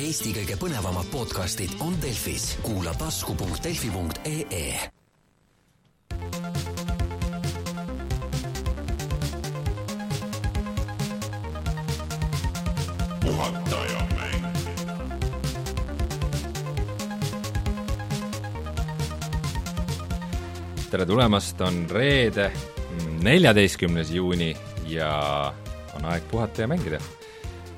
Eesti kõige põnevamad podcastid on Delfis, kuula tasku.delfi.ee. puhataja mäng. tere tulemast, on reede, neljateistkümnes juuni ja on aeg puhata ja mängida.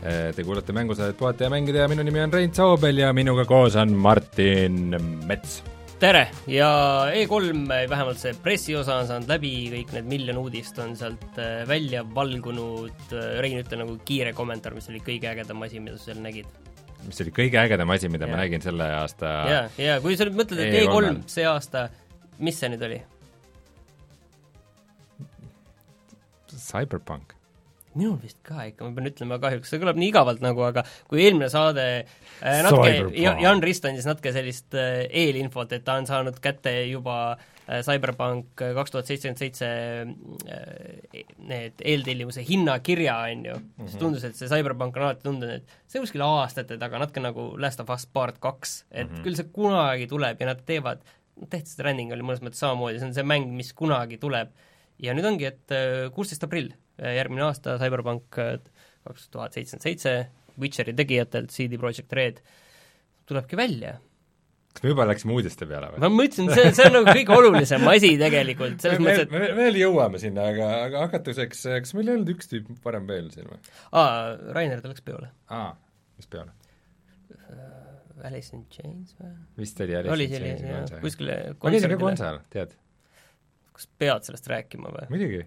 Te kuulate mängusaadet Puhata ja mängida ja minu nimi on Rein Soobel ja minuga koos on Martin Mets. tere ja E3 vähemalt see pressiosa on saanud läbi, kõik need miljon uudist on sealt äh, välja valgunud. Rein, ütle nagu kiire kommentaar, mis oli kõige ägedam asi, mida sa seal nägid. mis oli kõige ägedam asi, mida Jaa. ma nägin selle aasta ja, ja kui sa nüüd mõtled, et E3-l. E3 see aasta, mis see nüüd oli? Cyberpunk. Minul vist ka ikka, ma pean ütlema kahjuks, see kõlab nii igavalt nagu, aga kui eelmine saade äh, natuke Jan Rist andis natuke sellist äh, eelinfot, et ta on saanud kätte juba äh, Cyberpunk kaks tuhat seitsekümmend seitse äh, need eeltellimuse hinnakirja, on ju, siis tundus, et see Cyberpunk on alati tundunud, et see kuskil aastate taga, natuke nagu Last of Us Part kaks, et mm -hmm. küll see kunagi tuleb ja nad teevad, Death Stranding oli mõnes mõttes samamoodi, see on see mäng, mis kunagi tuleb. Ja nüüd ongi, et äh, kuusteist aprill, järgmine aasta Cyberpunk äh, kaks tuhat seitsekümmend seitse, Witcheri tegijatelt CD Projekt Red tulebki välja. kas me juba läksime uudiste peale või? ma mõtlesin, see, see on nagu kõige olulisem asi tegelikult, selles me, mõttes, et me veel jõuame sinna, aga, aga hakatuseks, kas meil ei olnud üks tüüp varem veel siin või? aa, Rainer ta läks peole. aa, mis peale? Alice in Chains või? vist oli oli Alice in selline, Chains'i jah, kuskile ma käisin ka kontserdil, tead, kas pead sellest rääkima või? muidugi.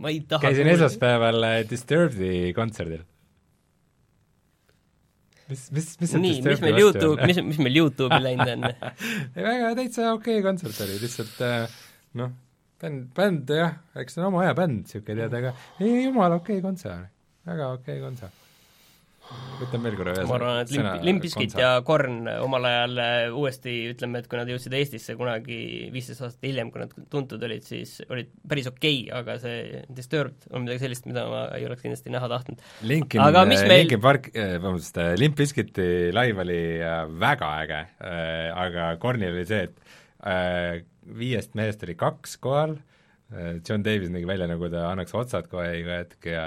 ma ei taha käisin. esmaspäeval äh, Disturbed'i kontserdil. mis, mis, mis nii, mis meil Youtube, mis, mis meil Youtube'i läinud on? ei väga täitsa okei okay kontsert oli, lihtsalt äh, noh, bänd, bänd jah, eks see on oma aja bänd, niisugune tead, aga ei, jumala okei okay kontsert, väga okei okay kontsert. Võtan veel korra ühe ma arvan, et Limp, Limp Bizkit ja Korn omal ajal äh, uuesti ütleme, et kui nad jõudsid Eestisse kunagi viisteist aastat hiljem, kui nad tuntud olid, siis olid päris okei okay,, aga see Disturbed on midagi sellist, mida ma ei oleks kindlasti näha tahtnud. Linkin, Aga mis meil- Linkin Park, vabandust, Limp Bizkiti live oli äh, väga äge, aga Kornil oli see, et äh, viiest mehest oli kaks kohal, John Davis nägi välja, nagu ta annaks otsad kohe iga hetk ja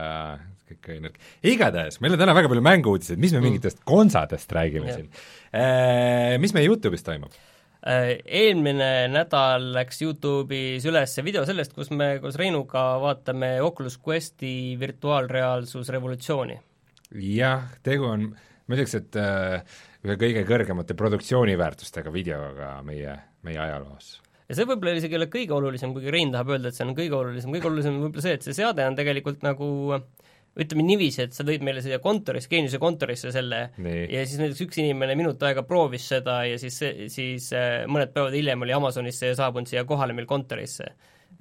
kõik oli nõrk. igatahes, meil on täna väga palju mängu-uudiseid, mis me mingitest konsadest räägime Jah. siin. Mis meie Youtube'is toimub? Äh, eelmine nädal läks Youtube'is üles video sellest, kus me koos Reinuga vaatame Oculus Questi virtuaalreaalsus revolutsiooni. jah, tegu on, ma ütleks, et ühe kõige kõrgemate produktsiooniväärtustega videoga meie, meie ajaloos ja see võib-olla isegi ei ole kõige olulisem, kuigi Rein tahab öelda, et see on kõige olulisem, kõige olulisem on võib-olla see, et see seade on tegelikult nagu ütleme niiviisi, et sa tõid meile siia kontorisse, Geeniuse kontorisse selle Nii. ja siis näiteks üks inimene minut aega proovis seda ja siis, siis äh, mõned päevad hiljem oli Amazonis see saabunud siia kohale meil kontorisse.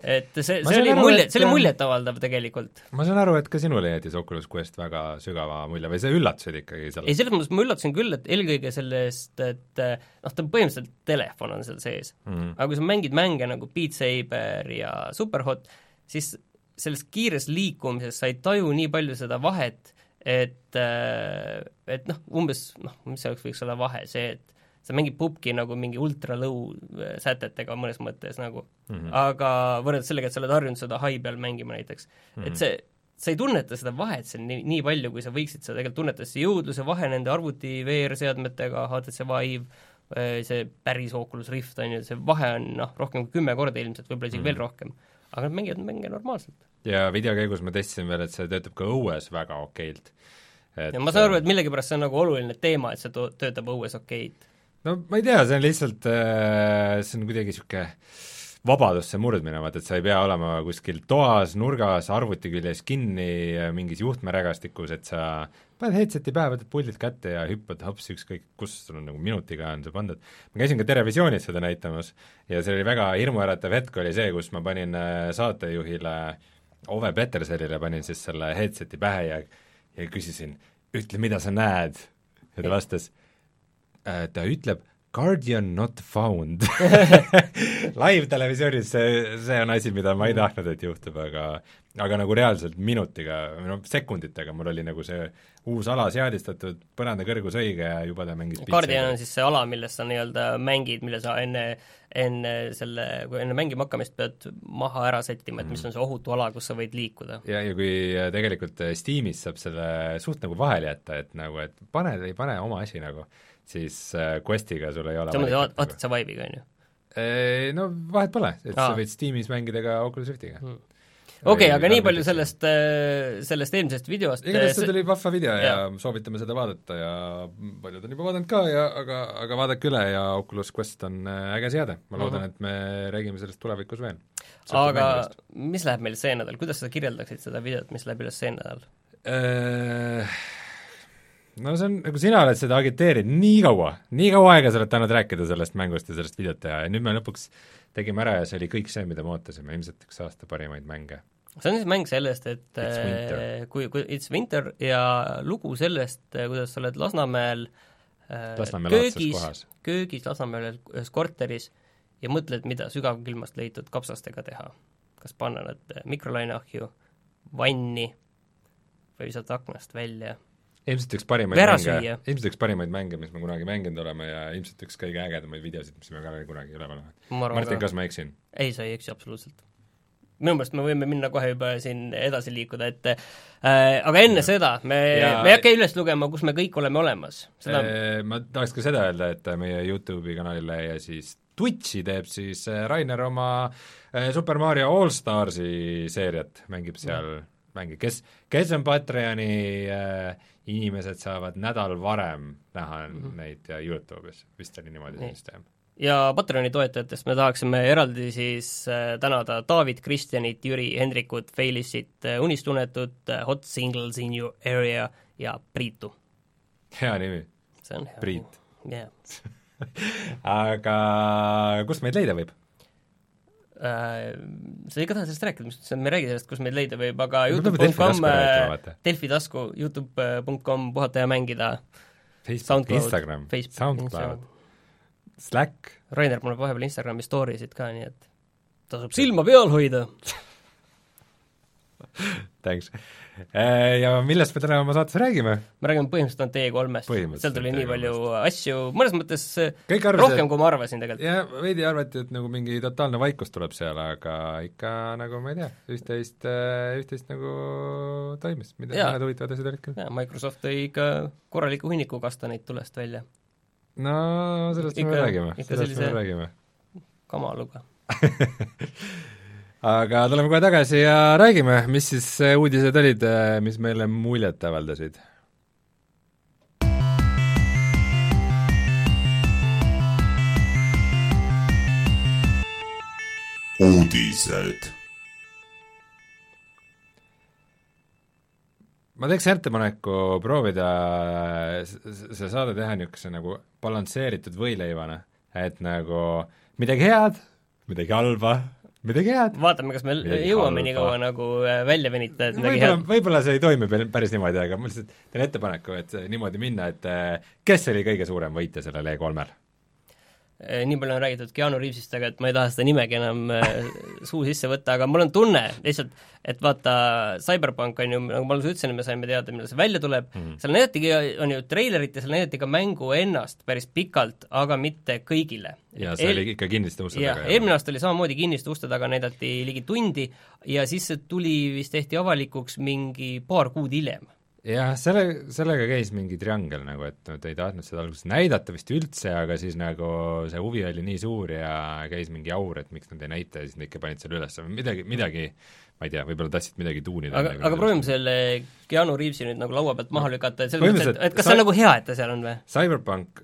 Et see, see oli aru, mulje see oli muljetavaldav tegelikult. ma saan aru, et ka sinule jättis Oculus Quest väga sügava mulje või sa üllatasid ikkagi ei, sellest? selles mõttes ma üllatasin küll, et eelkõige sellest, et äh, noh, ta põhimõtteliselt telefon on seal sees Mhm. aga kui sa mängid mänge nagu Beat Saber ja Superhot, siis selles kiires liikumises sa ei taju nii palju seda vahet, et, et noh, umbes noh, mis see oleks, võiks olla vahe, see, et sa mängid pubgi nagu mingi ultra low äh, sätetega mõnes mõttes nagu mm, Mhm. -hmm. aga võrreldes sellega, et sa oled harjunud seda high peal mängima näiteks mm, -hmm. et see sa ei tunneta seda vahet seal nii, nii palju, kui sa võiksid seda tegelikult tunnetada, see jõudluse vahe nende arvuti VR-seadmetega, HTC Vive, see päris Oculus Rift on ju, see vahe on noh, rohkem kui kümme korda ilmselt, võib-olla isegi mm. veel rohkem. aga nad mängivad mänge normaalselt. ja video käigus ma testisin veel, et see töötab ka õues väga okeilt. ja ma saan aru, et millegipärast see on nagu oluline teema, et see to- töötab õues okeid. No ma ei tea, see on lihtsalt, see on kuidagi niisugune vabadusse murdmine, vaata et sa ei pea olema kuskil toas, nurgas, arvuti küljes kinni mingis juhtmerägastikus, et sa paned headset'i pähe, võtad puldilt kätte ja hüppad hops ükskõik kus sul on nagu minutiga on see pandud. ma käisin ka Terevisioonis seda näitamas ja see oli väga hirmuäratav hetk oli see, kus ma panin äh, saatejuhile Ove Peterselile panin siis selle headset'i pähe ja ja küsisin, ütle, mida sa näed. ja ta vastas, ta ütleb Guardian not found. live-televisioonis see, see on asi, mida ma ei tahtnud, et juhtub, aga aga nagu reaalselt minutiga noh, sekunditega mul oli nagu see uus ala seadistatud, põranda kõrgus õige ja juba ta mängis Guardian on siis see ala, milles sa nii-öelda mängid, mille sa enne, enne selle, kui enne mängima hakkamist pead maha ära sättima, et mis Mhm. on see ohutu ala, kus sa võid liikuda. ja, ja kui äh, tegelikult äh, Steamis saab selle suht nagu vahele jätta, et nagu, et pane või ei pane oma asi nagu, siis äh, Questiga sul ei ole sa mõtled, valikut vaatad sa Vive'iga, on ju? Ei, no vahet pole, et Aa. sa võid Steamis mängida ka Oculus Riftiga Mm. okei okay,, aga nii palju sellest, sellest eelmisest videost igatahes see tuli vahva video ja Jaa. soovitame seda vaadata ja paljud on juba vaadanud ka ja aga, aga vaadake üle ja Oculus Quest on äh, äge seade, ma loodan Mhm. uh, -huh. et me räägime sellest tulevikus veel. aga mis läheb meil see nädal, kuidas sa kirjeldaksid seda videot, mis läheb üles see nädal? No see on, nagu sina oled seda agiteerinud nii kaua, nii kaua aega sa oled tahtnud rääkida sellest mängust ja sellest videot teha ja nüüd me lõpuks tegime ära ja see oli kõik see, mida me ootasime, ilmselt üks aasta parimaid mänge. see on siis mäng sellest, et It's äh, kui, kui It's winter ja lugu sellest, kuidas sa oled Lasnamäel äh, Lasnamäe köögis köögis Lasnamäel ühes korteris ja mõtled, mida sügavkülmast leitud kapsastega teha. kas panna nad mikrolaineahju, vanni või visata aknast välja. Ilmselt üks parimaid mänge ilmselt üks parimaid mänge, mis me kunagi mänginud oleme ja ilmselt üks kõige ägedamaid videosid, mis me ka kunagi üleval oleme. Martin, kas ma eksin? ei, sa ei eksi absoluutselt. minu meelest me võime minna kohe juba siin edasi liikuda, et äh, aga enne ja. seda me me ei hakka üles lugema, kus me kõik oleme olemas. seda Äh, ma tahaks ka seda öelda, et meie YouTube'i kanalile ja siis Twitchi teeb siis äh, Rainer oma äh, Super Mario All Starsi seeriat, mängib seal mänge, kes, kes on Patreoni äh, inimesed, saavad nädal varem näha mm -hmm. neid ja YouTube'is, vist oli niimoodi see süsteem. ja Patreoni toetajatest me tahaksime eraldi siis äh, tänada David, Kristjanit, Jüri, Hendrikut, Feilissit, Unistunetut, Hot Singles in your area ja Priitu. hea nimi, see on hea. Priit. jah. aga kust meid leida võib? Äh, sa ei taha sellest rääkida, mis me ei räägi sellest, kus meid leida võib, aga Youtube.com. Delfi tasku, Youtube.com puhata ja mängida, Facebook, Instagram, Facebook, SoundCloud, Slack, Rainer paneb vahepeal Instagrami story sid ka, nii et tasub silma peal hoida. thanks. Ja millest me täna oma saates räägime? me räägime põhimõtteliselt ainult E3-st, Põhimõtteliselt seal tuli nii E3-st. palju asju, mõnes mõttes kõik arvasid, rohkem, kui ma arvasin tegelikult. ja veidi arvati, et nagu mingi totaalne vaikus tuleb seal, aga ikka nagu ma ei tea, üht-teist, üht-teist nagu toimis, mida mõned huvitavad asjad olid küll. jaa, Microsoft tõi ikka korraliku hunniku kastaneid tulest välja, no sellest me Ikka- veel räägime, sellest me sellise- veel räägime. kamaluga. aga tuleme kohe tagasi ja räägime, mis siis äh, uudised olid, mis meile muljet avaldasid. uudised. ma teeks ettepaneku proovida s- see saade teha niisuguse nagu balansseeritud võileivana, et nagu midagi head, midagi halba, midagi head, vaatame, kas me Midagi jõuame nii kaua nagu äh, välja venitada, et midagi võib-olla head,. võib-olla see ei toimi päris- päris niimoodi, aga ma lihtsalt teen ettepaneku, et niimoodi minna, et eh, kes oli kõige suurem võitja sellel E3-l? Eh, nii palju on räägitud Keanu Reavesist, aga et ma ei taha seda nimegi enam äh, suu sisse võtta, aga mul on tunne lihtsalt, et vaata, Cyberpunk on ju, nagu ma alguses ütlesin, me saime teada, millal see välja tuleb mm. -hmm. seal näidatigi, on ju treilerit ja seal näidati ka mängu ennast päris pikalt, aga mitte kõigile. ja see oli ikka kinniste uste taga. eelmine aasta oli samamoodi kinniste uste taga, näidati ligi tundi ja siis see tuli vist tehti avalikuks mingi paar kuud hiljem. jah, selle, sellega käis mingi triangel nagu, et nad ei tahtnud seda alguses näidata vist üldse, aga siis nagu see huvi oli nii suur ja käis mingi aur, et miks nad ei näita ja siis nad ikka panid selle üles, midagi, midagi ma ei tea, võib-olla tahtsid midagi tuunida. aga, aga proovime selle Keanu Reavesi nüüd nagu laua pealt maha lükata, et selles mõttes, et, et kas see on nagu hea, et ta seal on või? Cyberpunk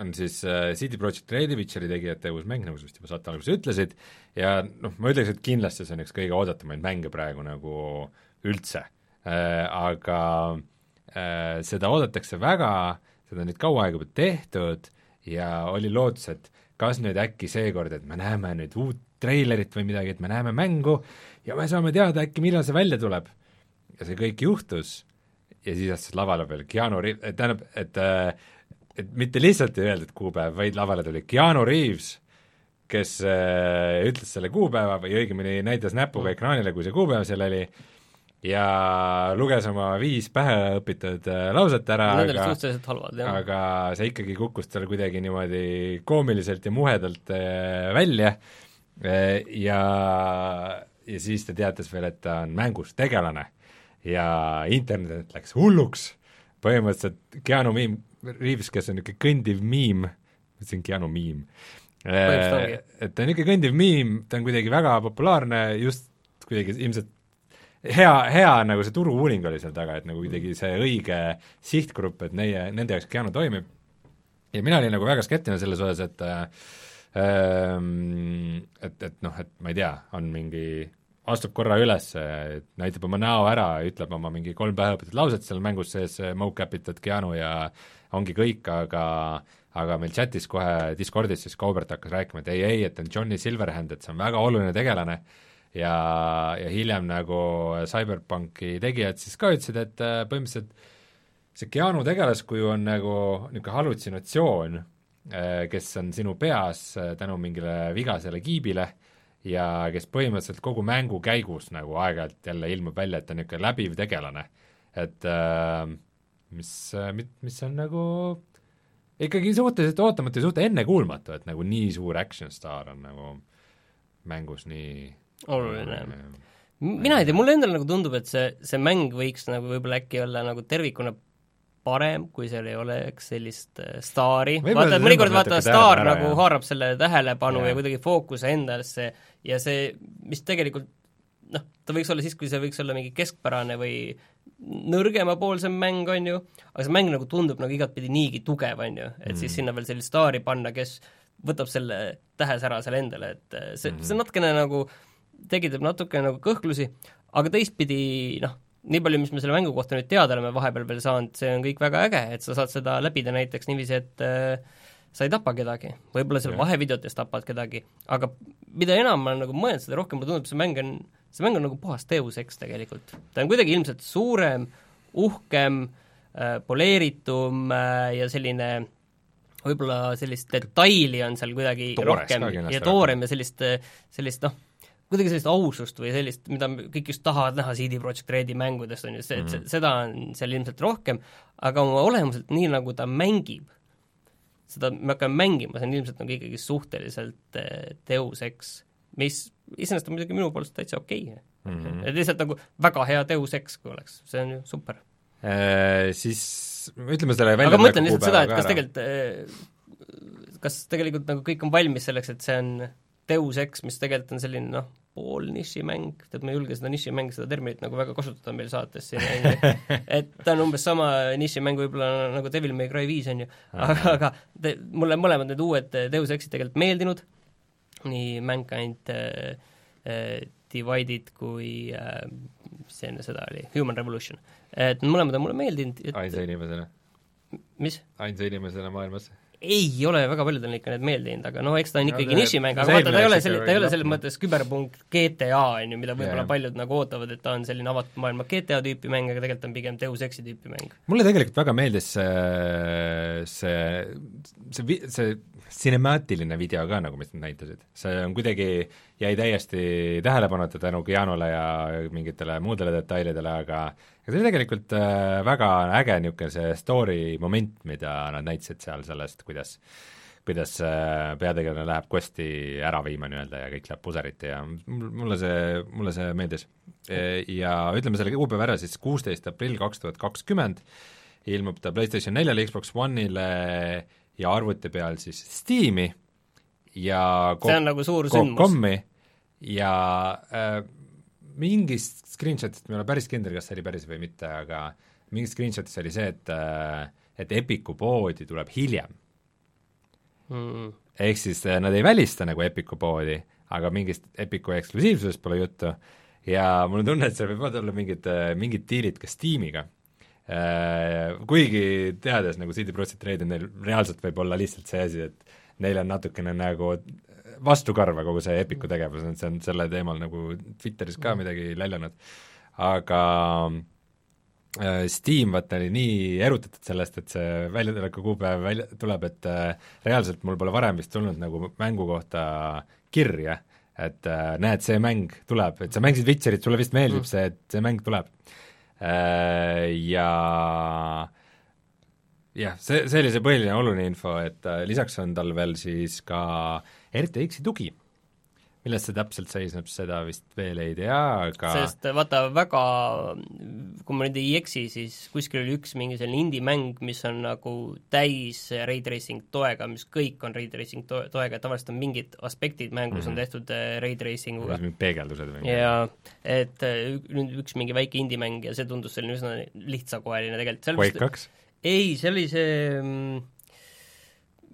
on siis äh, CD Projekt Redi Witcheri tegijate uus mäng, nagu sa vist juba saate alguses ütlesid, ja noh, ma ütleks, et kindlasti see on üks kõige oodatumaid mänge praegu nagu üldse aga äh, seda oodatakse väga, seda on nüüd kaua aega juba tehtud ja oli lootus, et kas nüüd äkki seekord, et me näeme nüüd uut treilerit või midagi, et me näeme mängu ja me saame teada äkki, millal see välja tuleb. ja see kõik juhtus ja siis astus lavale peal Keanu Reaves, tähendab, et äh, et mitte lihtsalt ei öeldud kuupäev, vaid lavale tuli Keanu Reaves kes äh, ütles selle kuupäeva või õigemini näitas näpuga ekraanile, kui see kuupäev seal oli, ja luges oma viis päheõpitud äh, lauset ära, aga halvad, jah. aga see ikkagi kukkus tal kuidagi niimoodi koomiliselt ja muhedalt äh, välja. Äh, ja, ja siis ta teatas veel, et ta on mängus tegelane ja internet läks hulluks, põhimõtteliselt Keanu Miim, Reaves, kes on niisugune kõndiv miim, ma ütlesin Keanu Miim, et ta on niisugune kõndiv miim, ta on kuidagi väga populaarne, just kuidagi ilmselt hea, hea nagu see turu-uuring oli seal taga, et nagu kuidagi see õige sihtgrupp, et neie, nende jaoks Keanu toimib. ja mina olin nagu väga skeptiline selles osas, et ähm, et, et noh, et ma ei tea, on mingi, astub korra üles, näitab oma näo ära, ütleb oma mingi kolm päevaõpetut lauset seal mängus sees, mocap itud Keanu ja ongi kõik, aga aga meil chatis kohe Discordis siis Kaubert hakkas rääkima, et ei, ei, et on Johnny Silverhand, et see on väga oluline tegelane ja, ja hiljem nagu CyberPunki tegijad siis ka ütlesid, et äh, põhimõtteliselt see Keanu tegelaskuju on nagu niisugune hallutsinatsioon, kes on sinu peas äh, tänu mingile vigasele kiibile ja kes põhimõtteliselt kogu mängu käigus nagu aeg-ajalt jälle ilmub välja, et ta on niisugune läbiv tegelane. et äh, mis, mis on nagu ikkagi suhteliselt ootamatu ja suht ennekuulmatu, et nagu nii suur action staar on nagu mängus nii oluline. mina ei tea, mulle endale nagu tundub, et see, see mäng võiks nagu võib-olla äkki olla nagu tervikuna parem, kui seal ei oleks sellist äh, staari, vaata, mõnikord vaata, staar ära, nagu jah. haarab selle tähelepanu Jah. ja kuidagi fookuse endasse ja see, mis tegelikult noh, ta võiks olla siis, kui see võiks olla mingi keskpärane või nõrgemapoolsem mäng, on ju, aga see mäng nagu tundub nagu igatpidi niigi tugev, on ju, et siis sinna veel sellist staari panna, kes võtab selle tähesära seal endale, et äh, see, see natukene nagu tekitab natuke nagu kõhklusi, aga teistpidi noh, nii palju, mis me selle mängu kohta nüüd teada oleme vahepeal veel saanud, see on kõik väga äge, et sa saad seda läbida näiteks niiviisi, et äh, sa ei tapa kedagi, võib-olla seal vahevideotes tapad kedagi, aga mida enam ma nagu mõelnud, seda rohkem mulle tundub, see mäng on, see mäng on nagu puhas Deus Ex tegelikult. ta on kuidagi ilmselt suurem, uhkem äh, poleeritum äh, ja selline võib-olla sellist detaili on seal kuidagi Toores rohkem ja toorem ja sellist, sellist noh, kuidagi sellist ausust või sellist, mida kõik just tahavad näha CD Projekt Redi mängudest, on ju, see mm, -hmm. seda on seal ilmselt rohkem, aga oma olemuselt nii, nagu ta mängib, seda me hakkame mängima, see on ilmselt nagu ikkagi suhteliselt eh, Deus Ex, mis iseenesest on muidugi minu poolest täitsa okei okay. mm. -hmm. et lihtsalt nagu väga hea Deus Ex, kui oleks, see on ju super. Äh, siis ütleme selle aga ma mõtlen lihtsalt seda, et kas tegelikult, eh, kas tegelikult nagu kõik on valmis selleks, et see on Deus Ex, mis tegelikult on selline noh, pool nišimäng, tead ma ei julge seda nišimäng, seda terminit nagu väga kasutada meil saates siin, on ju, et ta on umbes sama nišimäng võib-olla nagu Devil May Cry viis, on ju, aga, aga te, mulle mõlemad need uued Deus Exid tegelikult meeldinud, nii Mankind äh, äh, Divided kui äh, mis see enne seda oli, Human Revolution. et mõlemad on mulle meeldinud, et ainsa inimesena, mis? ainsa inimesena maailmas. Ei ole väga paljudel ikka need meeldinud, aga no eks ta on No ikkagi see- nišimäng, no aga vaata, ta ei ole selle, ta ei ole selles lõpuni. mõttes küberpunkt GTA, on ju, mida võib-olla Jaa. paljud nagu ootavad, et ta on selline avatud maailma GTA tüüpi mäng, aga tegelikult on pigem Deus Exi tüüpi mäng. mulle tegelikult väga meeldis see, see, see, vi- see cinemaatiline video ka nagu, mis nad näitasid. see on kuidagi, jäi täiesti tähelepanuta tänu Keanule ja mingitele muudele detailidele, aga aga see oli tegelikult äh, väga äge niisugune see story moment, mida nad näitasid seal sellest, kuidas kuidas äh, peategelane läheb quest'i ära viima nii-öelda ja kõik läheb puseriti ja mul- mulle see, mulle see meeldis. Ja ütleme selle kuupäeva ära siis, kuusteist aprill kaks tuhat kakskümmend ilmub ta PlayStation neljale, Xbox One'ile ja arvuti peal siis Steam'i ja see on nagu suur sündmus. ja äh, mingist screenshot'ist ma ei ole päris kindel, kas see oli päris või mitte, aga mingist screenshot'is oli see, et äh, et Epiku poodi tuleb hiljem mm. ehk siis äh, nad ei välista nagu Epiku poodi, aga mingist Epiku eksklusiivsusest pole juttu ja mul on tunne, et seal võivad olla mingid, mingid diilid ka Steamiga. Kuigi teades nagu CD Projekt Red, neil reaalselt võib olla lihtsalt see asi, et neil on natukene nagu vastukarva kogu see Epiku tegevus, et see on selle teemal nagu Twitteris ka midagi läljanud, aga äh, Steam vaata oli nii erutatud sellest, et see väljatuleku kuupäev välja tuleb, et äh, reaalselt mul pole varem vist tulnud nagu mängu kohta kirja, et äh, näed, see mäng tuleb, et sa mängisid Witcherit, sulle vist meeldib mm. see, et see mäng tuleb äh,. Ja jah, see, see oli see põhiline oluline info, et äh, lisaks on tal veel siis ka RTX-i tugi milles see täpselt seisneb, seda vist veel ei tea, aga sest vaata, väga, kui ma nüüd ei eksi, siis kuskil oli üks mingi selline indie-mäng, mis on nagu täis ray tracing toega, mis kõik on ray tracing to-, toega, tavaliselt on mingid aspektid mängus mm -hmm. on Mhm. tehtud äh, ray tracing uga. peegeldused või jaa, et äh, nüüd üks mingi väike indie-mäng ja see tundus selline üsna lihtsakoeline tegelikult, Quake kaks? ei, see oli see mm,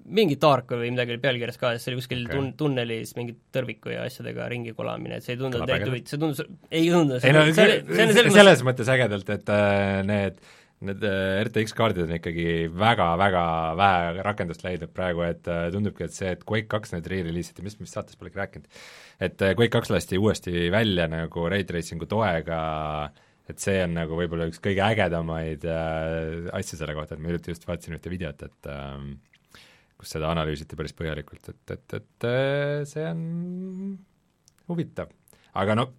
mingi Dark või midagi oli pealkirjas ka, see oli kuskil okay. tun-, tunnelis mingi tõrviku ja asjadega ringi kolamine, et see ei tundunud ägedalt. huvitav, see tundus, ei tundunud, ei no see, see, see selles mõttes ägedalt, et äh, need need äh, RTX kaardid on ikkagi väga-väga vähe rakendust leidnud praegu, et äh, tundubki, et see, et Quake kaks nüüd re-release iti, mis, mis saates polegi rääkinud, et äh, Quake kaks lasti uuesti välja nagu ray tracing'u toega, et see on nagu võib-olla üks kõige ägedamaid äh, asju selle kohta, et ma hiljuti just vaatasin ühte videot, et ähm, kus seda analüüsiti päris põhjalikult, et, et, et äh, see on huvitav. aga noh,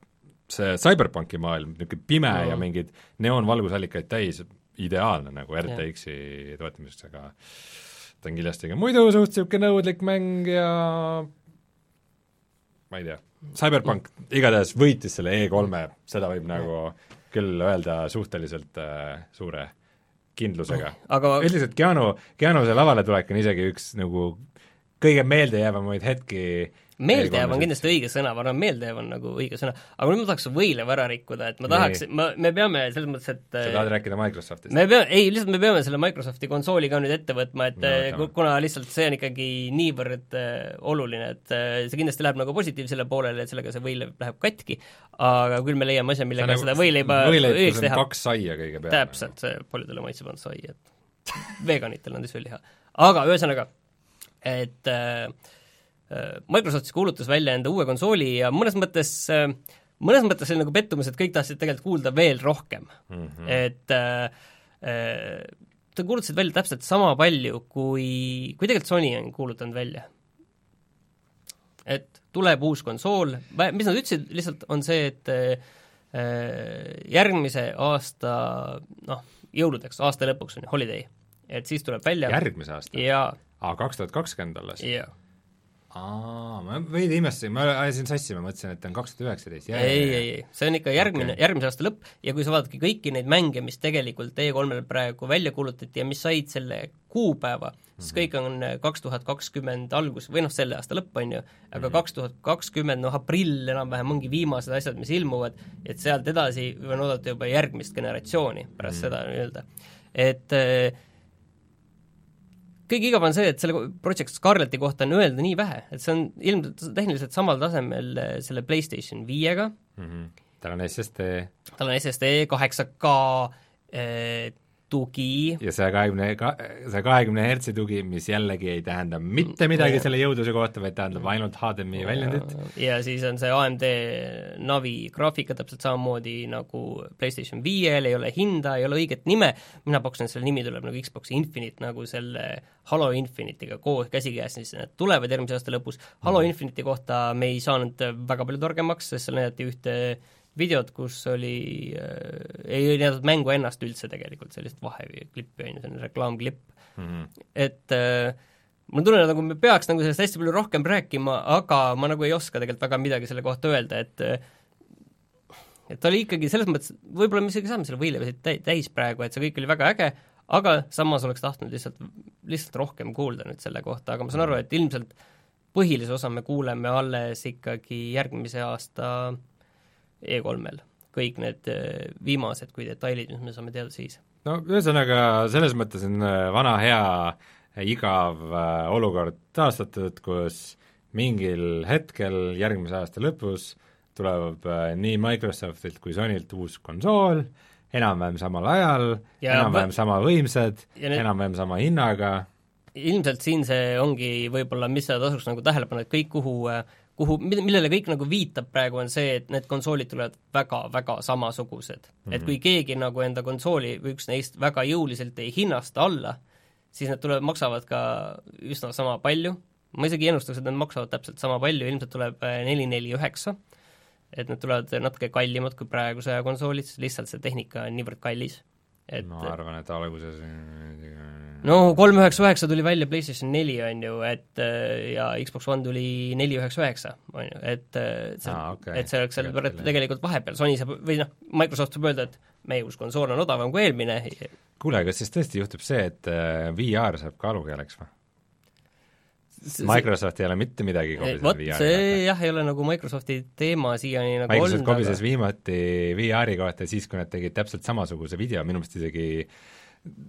see CyberPunki maailm, niisugune pime mm. ja mingeid neoonvalgusallikaid täis, ideaalne nagu RTX-i toetamiseks, aga ta on kindlasti ka muidu suht niisugune nõudlik mäng ja ma ei tea, CyberPunk igatahes võitis selle E3-e, seda võib nagu küll öelda suhteliselt äh, suure kindlusega. aga üldiselt Keanu, Keanu see lavale tulek on isegi üks nagu kõige meeldejäävamaid hetki meeldejääv on E3-s. kindlasti õige sõna, ma arvan, meeldejääv on nagu õige sõna, aga nüüd ma tahaks võileiva ära rikkuda, et ma tahaks, ma, me peame selles mõttes, et sa tahad rääkida Microsoftist? me peame, ei, lihtsalt me peame selle Microsofti konsooli ka nüüd ette võtma, et No, võtame. kuna lihtsalt see on ikkagi niivõrd äh, oluline, et äh, see kindlasti läheb nagu positiivsele poolele, et sellega see võileiv läheb katki, aga küll me leiame asja, millega nagu seda võileiba võileib, õigeks on teha. kaks saia kõige peale. täpselt, see paljudele maitseb ainult sai, et veganitel on tissuliha. aga ühesõnaga, et äh, Microsoft siis kuulutas välja enda uue konsooli ja mõnes mõttes äh, mõnes mõttes oli nagu pettumus, et kõik tahtsid tegelikult kuulda veel rohkem mm. -hmm. et äh, äh, ta kuulutasid välja täpselt sama palju, kui, kui tegelikult Sony on kuulutanud välja. et tuleb uus konsool, mis nad ütlesid lihtsalt, on see, et äh, järgmise aasta noh, jõuludeks, aasta lõpuks on ju, holiday, et siis tuleb välja järgmise aasta? jaa, aa, kaks tuhat kakskümmend alles? jaa. Aa, ma veidi imestasin, ma ajasin sassi, ma mõtlesin, et on kaks tuhat üheksateist. ei, ei, ei, see on ikka järgmine okay., järgmise aasta lõpp ja kui sa vaadadki kõiki neid mänge, mis tegelikult E3-l praegu välja kuulutati ja mis said selle kuupäeva, siis kõik on kaks tuhat kakskümmend algus, või noh, selle aasta lõpp, on ju, aga kaks tuhat kakskümmend, noh aprill enam-vähem ongi viimased asjad, mis ilmuvad, et sealt edasi võin oodata juba järgmist generatsiooni pärast mm. seda nii-öelda. et äh, kõige igav on see, et selle Project Scarleti kohta on öelda nii vähe, et see on ilmselt tehniliselt samal tasemel äh, selle PlayStation viiega, Mhm. tal on SSD tal on SSD kaheksa K eh, tugi, ja saja kahekümne, saja kahekümne hertsi tugi, mis jällegi ei tähenda mitte midagi selle jõudluse kohta, vaid tähendab ainult HDMI väljundit. ja siis on see AMD Navi graafika täpselt samamoodi nagu PlayStation viiel, ei ole hinda, ei ole õiget nime, mina pakkusin, et selle nimi tuleb nagu Xbox Infinite, nagu selle Halo Infinite'iga koos käsikäes, siis need tulevad järgmise aasta lõpus. Halo Infinite'i kohta me ei saanud väga palju targemaks, sest seal näidati ühte videot, kus oli äh,, ei näidatud mängu ennast üldse tegelikult, sellist vaheklippi, on ju, selline reklaamklipp Mhm. et äh, mul tunne, nagu me peaks nagu sellest hästi palju rohkem rääkima, aga ma nagu ei oska tegelikult väga midagi selle kohta öelda, et äh, et ta oli ikkagi selles mõttes, võib-olla me isegi saame selle võileiva siit täi-, täis praegu, et see kõik oli väga äge, aga samas oleks tahtnud lihtsalt, lihtsalt rohkem kuulda nüüd selle kohta, aga ma saan aru, et ilmselt põhilise osa me kuuleme alles ikkagi järgmise aasta E3-l. kõik need äh, viimased kui detailid, mis me saame teada siis. no ühesõnaga, selles mõttes on äh, vana hea äh, igav olukord taastatud, kus mingil hetkel järgmise aasta lõpus tuleb nii Microsoftilt kui Sonylt uus konsool, enam-vähem samal ajal, Ja enam-vähem vä- sama võimsad, enam-vähem sama hinnaga, ilmselt siin see ongi võib-olla, mis seda tasuks nagu tähele panna, et kõik, kuhu kuhu, millele kõik nagu viitab praegu, on see, et need konsoolid tulevad väga-väga samasugused mm. -hmm. et kui keegi nagu enda konsooli või üks neist väga jõuliselt ei hinnasta alla, siis need tulevad, maksavad ka üsna sama palju, ma isegi ennustaks, et nad maksavad täpselt sama palju, ilmselt tuleb äh, neli, neli, üheksa, et need tulevad natuke kallimad kui praeguse konsoolid, lihtsalt see tehnika on niivõrd kallis et ma arvan, et alguses no kolm üheksa üheksa tuli välja PlayStation neli, on ju, et äh, ja Xbox One tuli neli üheksa üheksa, on ju, et äh, see ah,, okay. et see oleks seal tegelikult, tegelikult vahepeal, Sony saab, või noh, Microsoft saab öelda, et meie uus konsool on odavam kui eelmine. kuule, kas siis tõesti juhtub see, et äh, VR saab kaalukeeleks või? Microsoft ei ole mitte midagi kobisenud vot see jah, ei ole nagu Microsofti teema siiani nagu Microsoft olnud, kobises aga... viimati VR-i kohta siis, kui nad tegid täpselt samasuguse video, minu meelest isegi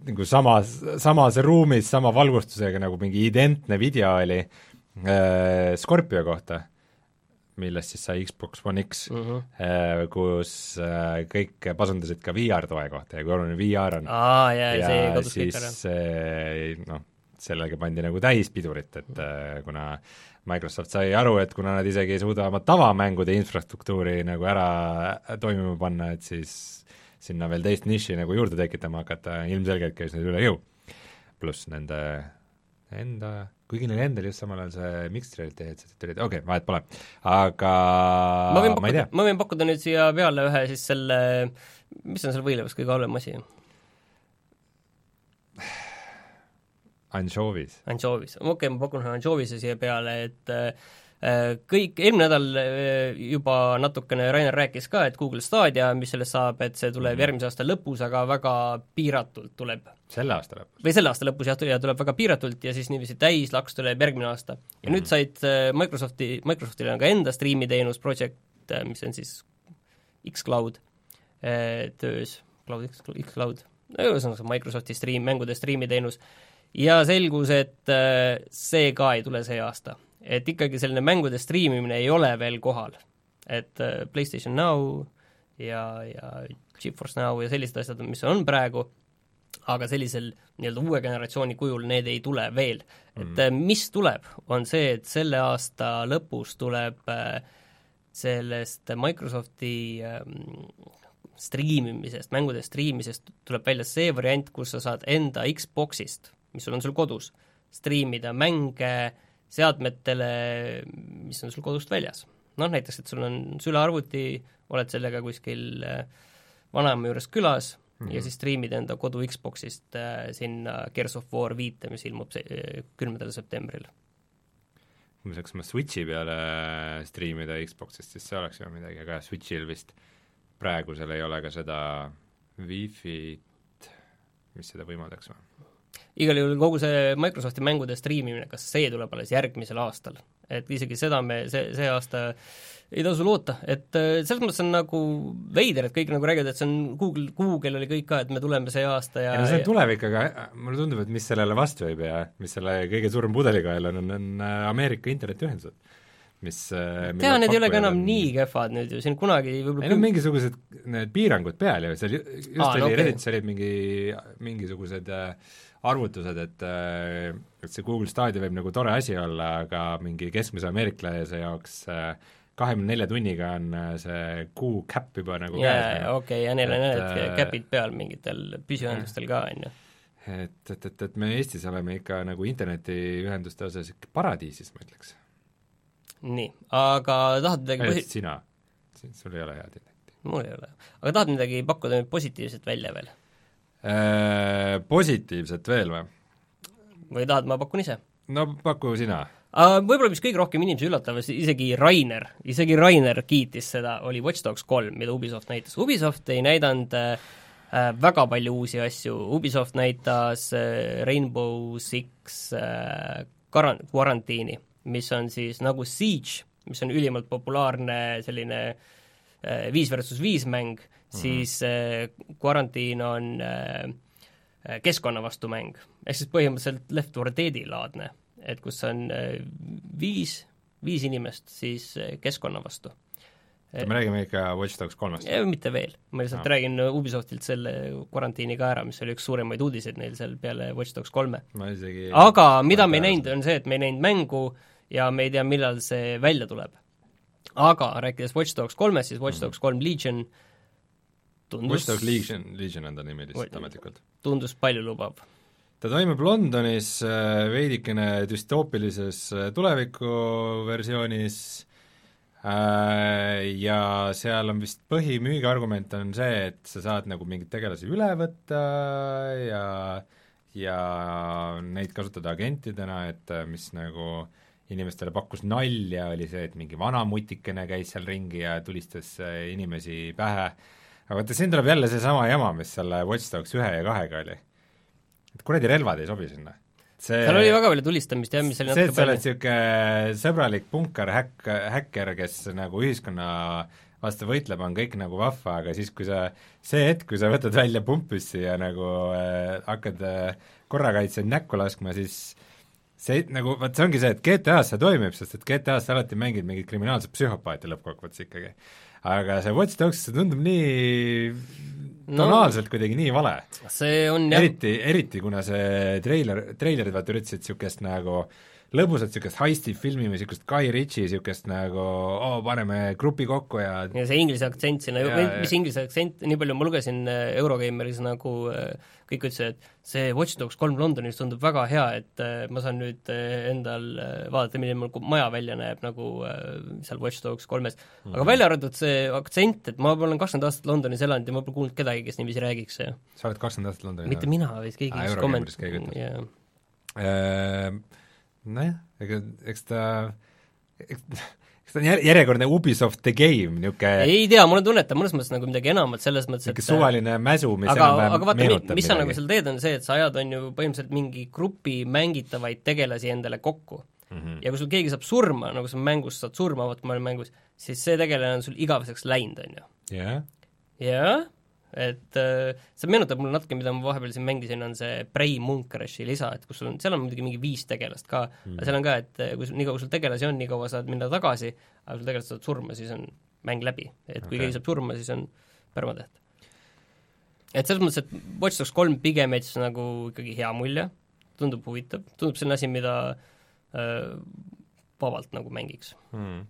nagu samas, samas ruumis sama valgustusega nagu mingi identne video oli äh, Scorpio kohta, millest siis sai Xbox One X mm, -hmm. äh, kus äh, kõik pasundasid ka VR-toe kohta ja kui oluline VR on. aa, jaa, see kadus kõik ära. siis noh, sellega pandi nagu täis pidurit, et äh, kuna Microsoft sai aru, et kuna nad isegi ei suuda oma tavamängude infrastruktuuri nagu ära toimima panna, et siis sinna veel teist niši nagu juurde tekitama hakata, ilmselgelt käis neil üle jõu. pluss nende enda, kuigi neil endal just samal ajal see Mixed Reality headset'id tulid, okei okay,, vahet pole, aga ma võin pakkuda, ma võin pakkuda nüüd siia peale ühe siis selle, mis on seal võileivas kõige halvem asi? Anchovis. Anchovis, okei okay,, ma pakun ühe Anchovise siia peale, et äh, kõik, eelmine nädal äh, juba natukene Rainer rääkis ka, et Google Stadia, mis sellest saab, et see tuleb mm järgmise aasta lõpus, aga väga piiratult tuleb. selle aasta lõpus? või selle aasta lõpus jah, ja tuleb väga piiratult ja siis niiviisi täislaks tuleb järgmine aasta. ja mm nüüd said äh, Microsofti, Microsoftil on ka enda striimiteenus, Project, mis on siis X-Cloud töös, Cloud X, X-Cloud, ühesõnaga Microsofti striim, mängude striimiteenus, ja selgus, et äh, see ka ei tule see aasta. Et ikkagi selline mängude striimimine ei ole veel kohal. et äh, PlayStation Now ja, ja GeForce Now ja sellised asjad, mis on praegu, aga sellisel nii-öelda uue generatsiooni kujul need ei tule veel. et mm. mis tuleb, on see, et selle aasta lõpus tuleb sellest Microsofti ähm, striimimisest, mängude striimisest tuleb välja see variant, kus sa saad enda Xboxist mis sul on sul kodus, striimida mänge seadmetele, mis on sul kodust väljas. noh, näiteks, et sul on sülearvuti, oled sellega kuskil äh, vanaema juures külas mm -hmm. ja siis striimid enda kodu Xboxist äh, sinna Gears of War viite, mis ilmub äh, kümnendal septembril. kui me saaksime Switchi peale striimida Xboxist, siis see oleks ju midagi, aga Switchil vist praegusel ei ole ka seda Wi-Fi-t, mis seda võimaldaks või? Igal juhul kogu see Microsofti mängude striimimine, kas see tuleb alles järgmisel aastal? et isegi seda me see, see aasta ei tasu loota, et äh, selles mõttes on nagu veider, et kõik nagu räägivad, et see on Google, Google oli kõik ka, et me tuleme see aasta ja ei no see on tulevik, aga äh, mulle tundub, et mis sellele vastu ei pea, mis selle kõige suurem pudelikael on, on, on äh, Ameerika internetiühendused mis tea, need ei ole ka enam on... nii kehvad nüüd ju, siin kunagi võib-olla ei no mingisugused need piirangud peal ju, seal just Aa, oli no, okay. Reddit'is olid mingi, mingisugused äh, arvutused, et äh, et see Google Stadia võib nagu tore asi olla, aga mingi keskmise ameeriklase jaoks äh, kahekümne nelja tunniga on äh, see kuu käpp juba nagu yeah, käes. Nagu. okei okay,, ja neil on need käpid peal mingitel püsiühendustel ka, on ju. et, et, et, et me Eestis oleme ikka nagu internetiühenduste osas ikka paradiisis, ma ütleks. nii, aga tahad midagi posi-? sina, sul ei ole head internetti. mul ei ole. aga tahad midagi pakkuda nüüd positiivset välja veel? Äh, positiivset veel või? või tahad, ma pakun ise? no paku sina uh,. Võib-olla mis kõige rohkem inimesi üllatab, isegi Rainer, isegi Rainer kiitis seda, oli Watch Dogs kolm, mida Ubisoft näitas. Ubisoft ei näidanud äh, väga palju uusi asju, Ubisoft näitas äh, Rainbow Six äh, karan-, Quarantine'i, mis on siis nagu Siege, mis on ülimalt populaarne selline äh, viis versus viis mäng -hmm. siis Quarantine äh, on äh, keskkonna vastu mäng. ehk siis põhimõtteliselt Left 4 Deadi laadne, et kus on viis, viis inimest siis keskkonna vastu me räägime ikka Watch Dogs kolmest? mitte veel, ma lihtsalt no. räägin Ubisoftilt selle karantiini ka ära, mis oli üks suuremaid uudiseid neil seal peale Watch Dogs kolme. aga mida me ei näinud, on see, et me ei näinud mängu ja me ei tea, millal see välja tuleb. Aga rääkides Watch Dogs kolmest, siis Watch Dogs kolm Legion tundus Watch Dogs Legion, Legion on ta nimi lihtsalt ametlikult. tundus paljulubav. ta toimub Londonis äh, veidikene düstoopilises äh, tulevikuversioonis äh, ja seal on vist põhimüügiargument on see, et sa saad nagu mingeid tegelasi üle võtta ja ja neid kasutada agentidena, et äh, mis nagu inimestele pakkus nalja, oli see, et mingi vana mutikene käis seal ringi ja tulistas äh, inimesi pähe, aga vaata, siin tuleb jälle seesama jama, mis selle Watch Dogs ühe ja kahega oli. et kuradi relvad ei sobi sinna. see seal oli väga palju tulistamist jah, mis oli see, et sa oled niisugune sõbralik punkar häkk, häkker, kes nagu ühiskonna vastu võitleb, on kõik nagu vahva, aga siis, kui sa, see hetk, kui sa võtad välja pumppüssi ja nagu äh, hakkad äh, korrakaitsjaid näkku laskma, siis see nagu, vot see ongi see, et GTA-s see toimib, sest et GTA-s sa alati mängid mingit kriminaalset psühhopaati lõppkokkuvõttes ikkagi. aga see Watch Dogs, see tundub nii No. tonaalselt kuidagi nii vale see on jah, eriti, eriti kuna see treiler, treilerid vaata üritasid niisugust nagu lõbusat niisugust heisti filmi või niisugust Guy Ritchie niisugust nagu oo, paneme grupi kokku ja ja see inglise aktsent sinna mis inglise aktsent, nii palju ma lugesin äh, Eurogeimeris nagu äh, kõik ütlesid, et see Watch Dogs kolm Londonis tundub väga hea, et äh, ma saan nüüd äh, endal äh, vaadata, milline mul maja välja näeb nagu seal Watch Dogs kolmes. aga Mhm. välja arvatud see aktsent, et ma olen kakskümmend aastat Londonis elanud ja ma pole kuulnud kedagi, kes niiviisi räägiks sa oled kakskümmend aastat Londonis mitte mina, vaid keegi, kes komment- jaa. Ehm, nojah, ega eks ta, eks ta on jär- järjekordne Ubisoft The Game, niisugune ei tea, mul on tunne, et ta mõnes mõttes nagu midagi enamat, selles mõttes, et niisugune suvaline mäsu, mis aga, aga vaata, mis sa nagu midagi. seal teed, on see, et sa ajad, on ju, põhimõtteliselt mingi grupi mängitavaid tegelasi endale kokku mm. -hmm. ja kui sul keegi saab surma, nagu sa mängus saad surma, vot ma olen mängus, siis see tegelane on sul igaveseks läinud, on ju. jah, jah, et äh, see meenutab mulle natuke, mida ma vahepeal siin mängisin, on see Prey Mooncrashi lisa, et kus on, seal on muidugi mingi viis tegelast ka mm., aga seal on ka, et äh, kui sul, nii kaua sul tegelasi on, nii kaua saad minna tagasi, aga kui sul tegelased saavad surma, siis on mäng läbi. et kui Okei. keegi saab surma, siis on permadeath. et selles mõttes, et Watch Dogs kolm pigem jättis nagu ikkagi hea mulje, tundub huvitav, tundub selline asi, mida äh, vabalt nagu mängiks. hmm.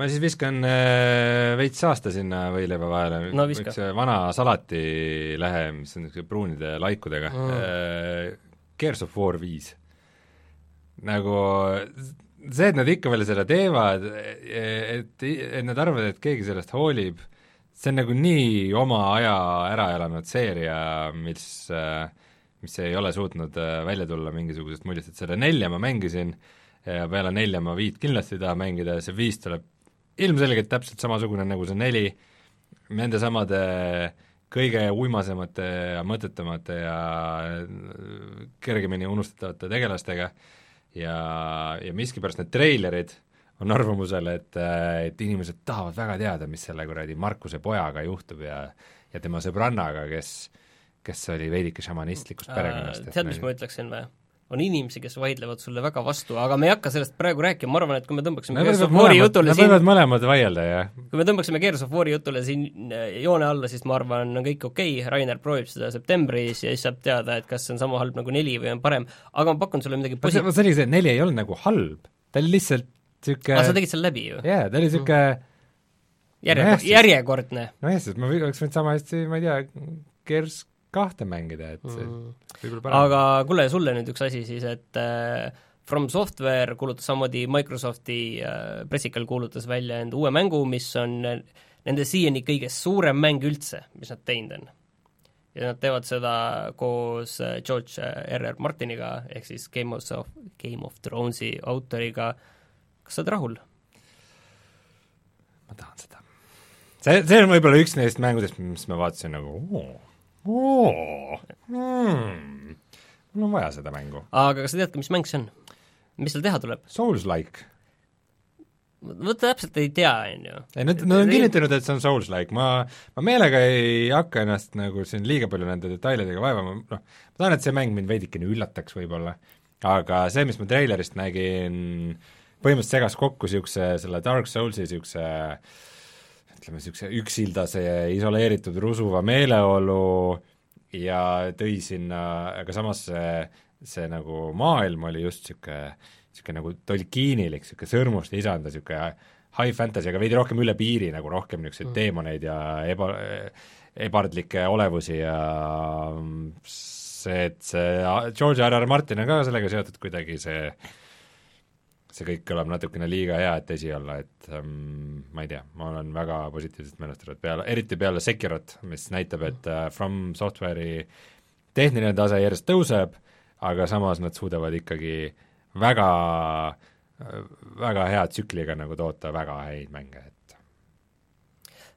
Ma siis viskan äh, veits saasta sinna võileiva vahele No üks äh, vana salatilehe, mis on niisuguse pruunide laikudega Mm. äh, Gears of War viis. nagu see, et nad ikka veel seda teevad, et, et nad arvavad, et keegi sellest hoolib, see on nagu nii oma aja ära elanud seeria, mis äh, mis ei ole suutnud äh, välja tulla mingisugusest muljest, et selle nelja ma mängisin ja peale nelja ma viit kindlasti ei taha mängida ja see viis tuleb ilmselgelt täpselt samasugune nagu see neli, nende samade kõige uimasemate ja mõttetumate ja äh, kergemini unustatavate tegelastega ja, ja miskipärast need treilerid on arvamusel, et, et inimesed tahavad väga teada, mis selle kuradi Markuse pojaga juhtub ja ja tema sõbrannaga, kes, kes oli veidike šamanistlikust perekonnast. Äh, tead, mis ma ütleksin või? On inimesi, kes vaidlevad sulle väga vastu, aga me ei hakka sellest praegu rääkima, ma arvan, et kui me tõmbaksime Gears of War'i jutule siin võivad mõlemad vaielda, jah. kui me tõmbaksime Gears of War'i jutule siin äh, joone alla, siis ma arvan, on kõik okei okay., Rainer proovib seda septembris ja siis saab teada, et kas see on sama halb nagu neli või on parem, aga ma pakun sulle midagi posi-, see oligi see, et neli ei olnud nagu halb, ta oli lihtsalt niisugune aga sa tegid selle läbi ju? jaa, ta oli niisugune järje- nojah,, siis- järjekordne nojah, sest ma oleks võinud sama hästi, ma ei tea, Gears kahte mängida, et see mm. võib-olla parem. aga kuule, sulle nüüd üks asi siis, et äh, From Software kuulutas samamoodi Microsofti äh, pressikal kuulutas välja enda uue mängu, mis on äh, nende siiani kõige suurem mäng üldse, mis nad teinud on. ja nad teevad seda koos äh, George äh, R. R. Martiniga, ehk siis Game of, Game of Thronesi autoriga, kas sa oled rahul? ma tahan seda. see, see on võib-olla üks neist mängudest, mis ma vaatasin nagu oo, oo, hmm, mul on vaja seda mängu. aga kas sa tead ka, mis mäng see on? mis seal teha tuleb? Souls-like. vot täpselt ei tea, on ju. ei, nad, nad on kinnitanud, et see on Souls-like, ma, ma meelega ei hakka ennast nagu siin liiga palju nende detailidega vaevama, noh, ma tahan, et see mäng mind veidikene üllataks võib-olla, aga see, mis ma treilerist nägin, põhimõtteliselt segas kokku niisuguse, selle Dark Soulsi niisuguse ütleme, niisuguse üksildase isoleeritud rusuva meeleolu ja tõi sinna, aga samas see see nagu maailm oli just niisugune, niisugune nagu Tolkienilik, niisugune sõrmuste isanda niisugune high fantasy, aga veidi rohkem üle piiri, nagu rohkem niisuguseid mm. teemoneid ja eba, ebardlikke olevusi ja see, et see George R. R. Martin on ka sellega seotud kuidagi, see see kõik kõlab natukene liiga hea, et tõsi olla, et um, ma ei tea, ma olen väga positiivselt meelestatud peale, eriti peale Sekirot, mis näitab, et uh, From Software'i tehniline tase järjest tõuseb, aga samas nad suudavad ikkagi väga, väga hea tsükliga nagu toota väga häid mänge, et Äh,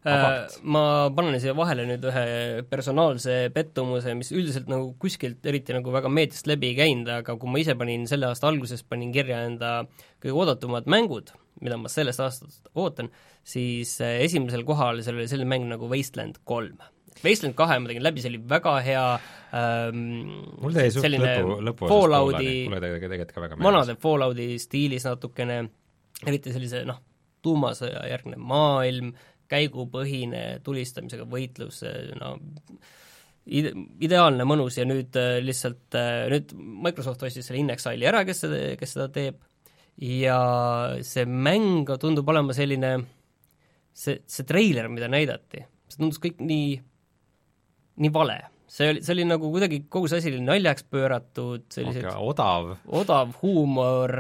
ma panen siia vahele nüüd ühe personaalse pettumuse, mis üldiselt nagu kuskilt eriti nagu väga meediast läbi ei käinud, aga kui ma ise panin selle aasta alguses, panin kirja enda kõige oodatumad mängud, mida ma sellest aastast ootan, siis äh, esimesel kohal seal oli selline mäng nagu Wasteland kolm. Wasteland kahe ma tegin läbi, see oli väga hea ähm, mul jäi suht lõpu, lõpuosas Fallouti, mulle tegelikult ka väga meeldis. vanade Fallouti stiilis natukene, eriti sellise noh, tuumasõja järgne maailm, käigupõhine tulistamisega võitlus, no ide-, ideaalne, mõnus ja nüüd äh, lihtsalt, äh, nüüd Microsoft ostis selle Inexile'i ära, kes seda, kes seda teeb, ja see mäng tundub olema selline, see, see treiler, mida näidati, see tundus kõik nii, nii vale. see oli, see oli nagu kuidagi, kogu see asi oli naljaks pööratud, sellised okay, odav. odav huumor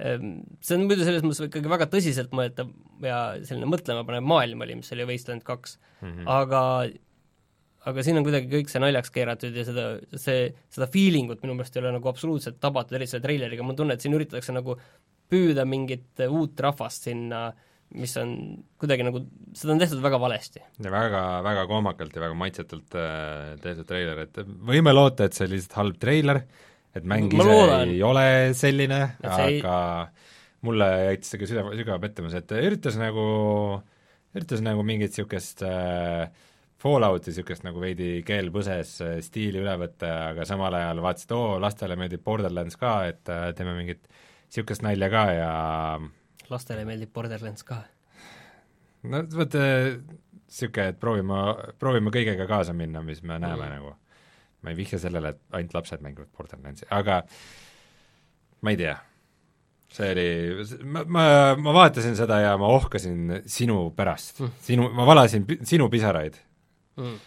see on muidu selles mõttes ikkagi väga tõsiselt mõeldav ja selline mõtlema panev maailm oli, mis oli Wasteland kaks mm, -hmm. aga aga siin on kuidagi kõik see naljaks keeratud ja seda, see, seda feeling ut minu meelest ei ole nagu absoluutselt tabatud, eriti selle treileriga, mul on tunne, et siin üritatakse nagu püüda mingit uut rahvast sinna, mis on kuidagi nagu, seda on tehtud väga valesti. ja väga, väga kohmakalt ja väga maitsetult äh, tehtud treiler, et võime loota, et see oli lihtsalt halb treiler, et mäng ise ei ole selline, aga ei... mulle jättis see ka sügava, sügava pettumuse, et üritas nagu, üritas nagu mingit niisugust äh, Fallouti niisugust nagu veidi keel põses äh, stiili üle võtta, aga samal ajal vaatas, et oo, lastele meeldib Borderlands ka, et äh, teeme mingit niisugust nalja ka ja lastele meeldib Borderlands ka? no vot, niisugune, et proovime, proovime kõigega kaasa minna, mis me näeme mm. nagu ma ei vihja sellele, et ainult lapsed mängivad Borderlandsi, aga ma ei tea, see oli, ma, ma, ma vaatasin seda ja ma ohkasin sinu pärast mm., sinu, ma valasin sinu pisaraid mm..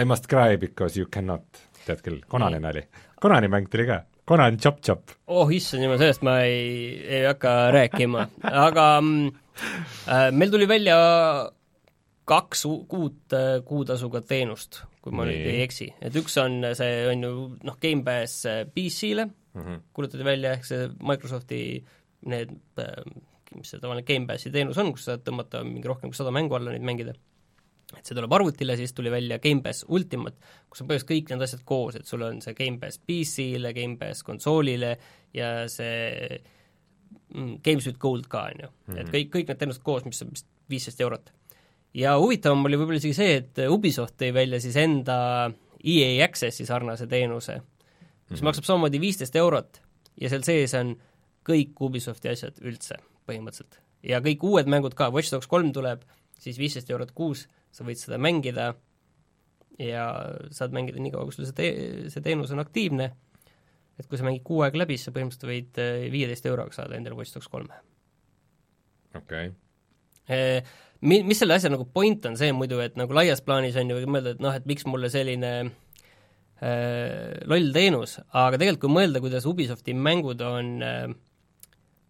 I must cry because you cannot, tead küll, Konani mm. nali. Konani mäng tuli ka, Konan Chop Chop. oh issand jumal, sellest ma ei, ei hakka rääkima, aga mm, äh, meil tuli välja kaks uut äh, kuutasuga teenust, kui ma nüüd ei eksi. et üks on, see on ju noh, Gamepass äh, PC-le mm -hmm. kuulutati välja, ehk see Microsofti need, äh, mis see tavaline Gamepassi teenus on, kus saad tõmmata mingi rohkem kui sada mängu alla neid mängida, et see tuleb arvutile, siis tuli välja Gamepass Ultimate, kus on põhimõtteliselt kõik need asjad koos, et sul on see Gamepass PC-le, Gamepass konsoolile ja see mm, Games with Gold ka, on ju. et mhm. kõik, kõik need teenused koos, mis on vist viisteist eurot ja huvitavam oli võib-olla isegi see, et Ubisoft tõi välja siis enda EA Accessi sarnase teenuse, mis mm -hmm. maksab samamoodi viisteist eurot ja seal sees on kõik Ubisofti asjad üldse põhimõtteliselt. ja kõik uued mängud ka, Watch Dogs kolm tuleb, siis viisteist eurot kuus, sa võid seda mängida ja saad mängida nii kaua, kui sul see tee-, see teenus on aktiivne, et kui sa mängid kuu aega läbi, siis sa põhimõtteliselt võid eh, viieteist euroga saada endale Watch Dogs kolme. okei okay eh, mi-, mis selle asja nagu point on see muidu, et nagu laias plaanis on ju, võib mõelda, et noh, et miks mulle selline äh, loll teenus, aga tegelikult kui mõelda, kuidas Ubisofti mängud on äh,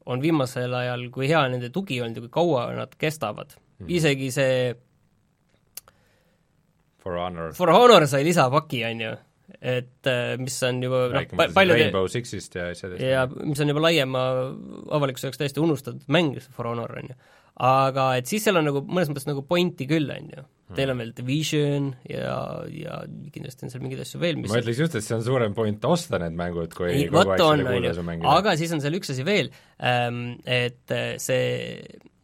on viimasel ajal, kui hea nende tugi olnud ja kui kaua nad kestavad mm., isegi see For Honor For Honor sai lisapaki, on ju, et äh, mis on juba noh, palju Rainbow Sixist ja asjadest. ja mis on juba laiema avalikkuse jaoks täiesti unustatud mäng, see For Honor, on ju aga et siis seal on nagu mõnes mõttes nagu pointi küll, on ju. Teil on veel Division ja, ja kindlasti on seal mingeid asju veel, mis ma ütleks just, et see on suurem point osta need mängud, kui ei, kogu aeg selle kuuldasu mängida. aga siis on seal üks asi veel, ähm, et äh, see,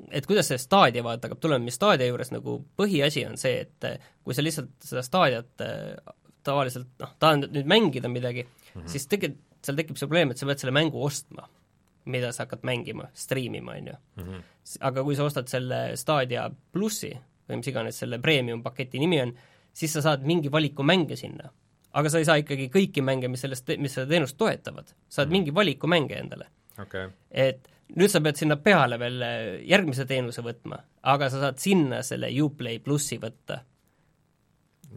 et kuidas see staadia vaata hakkab tulema, mis staadia juures nagu põhiasi on see, et äh, kui sa lihtsalt seda staadiat äh, tavaliselt noh, tahad nüüd mängida midagi mm, -hmm. siis tegelikult seal tekib see probleem, et sa pead selle mängu ostma mida sa hakkad mängima, striimima, on ju. Mhm. aga kui sa ostad selle Stadia plussi või mis iganes selle premium paketi nimi on, siis sa saad mingi valiku mänge sinna. aga sa ei saa ikkagi kõiki mänge, mis sellest, mis seda teenust toetavad. saad mingi valiku mänge endale. okay. et nüüd sa pead sinna peale veel äh, järgmise teenuse võtma, aga sa saad sinna selle Uplay plussi võtta.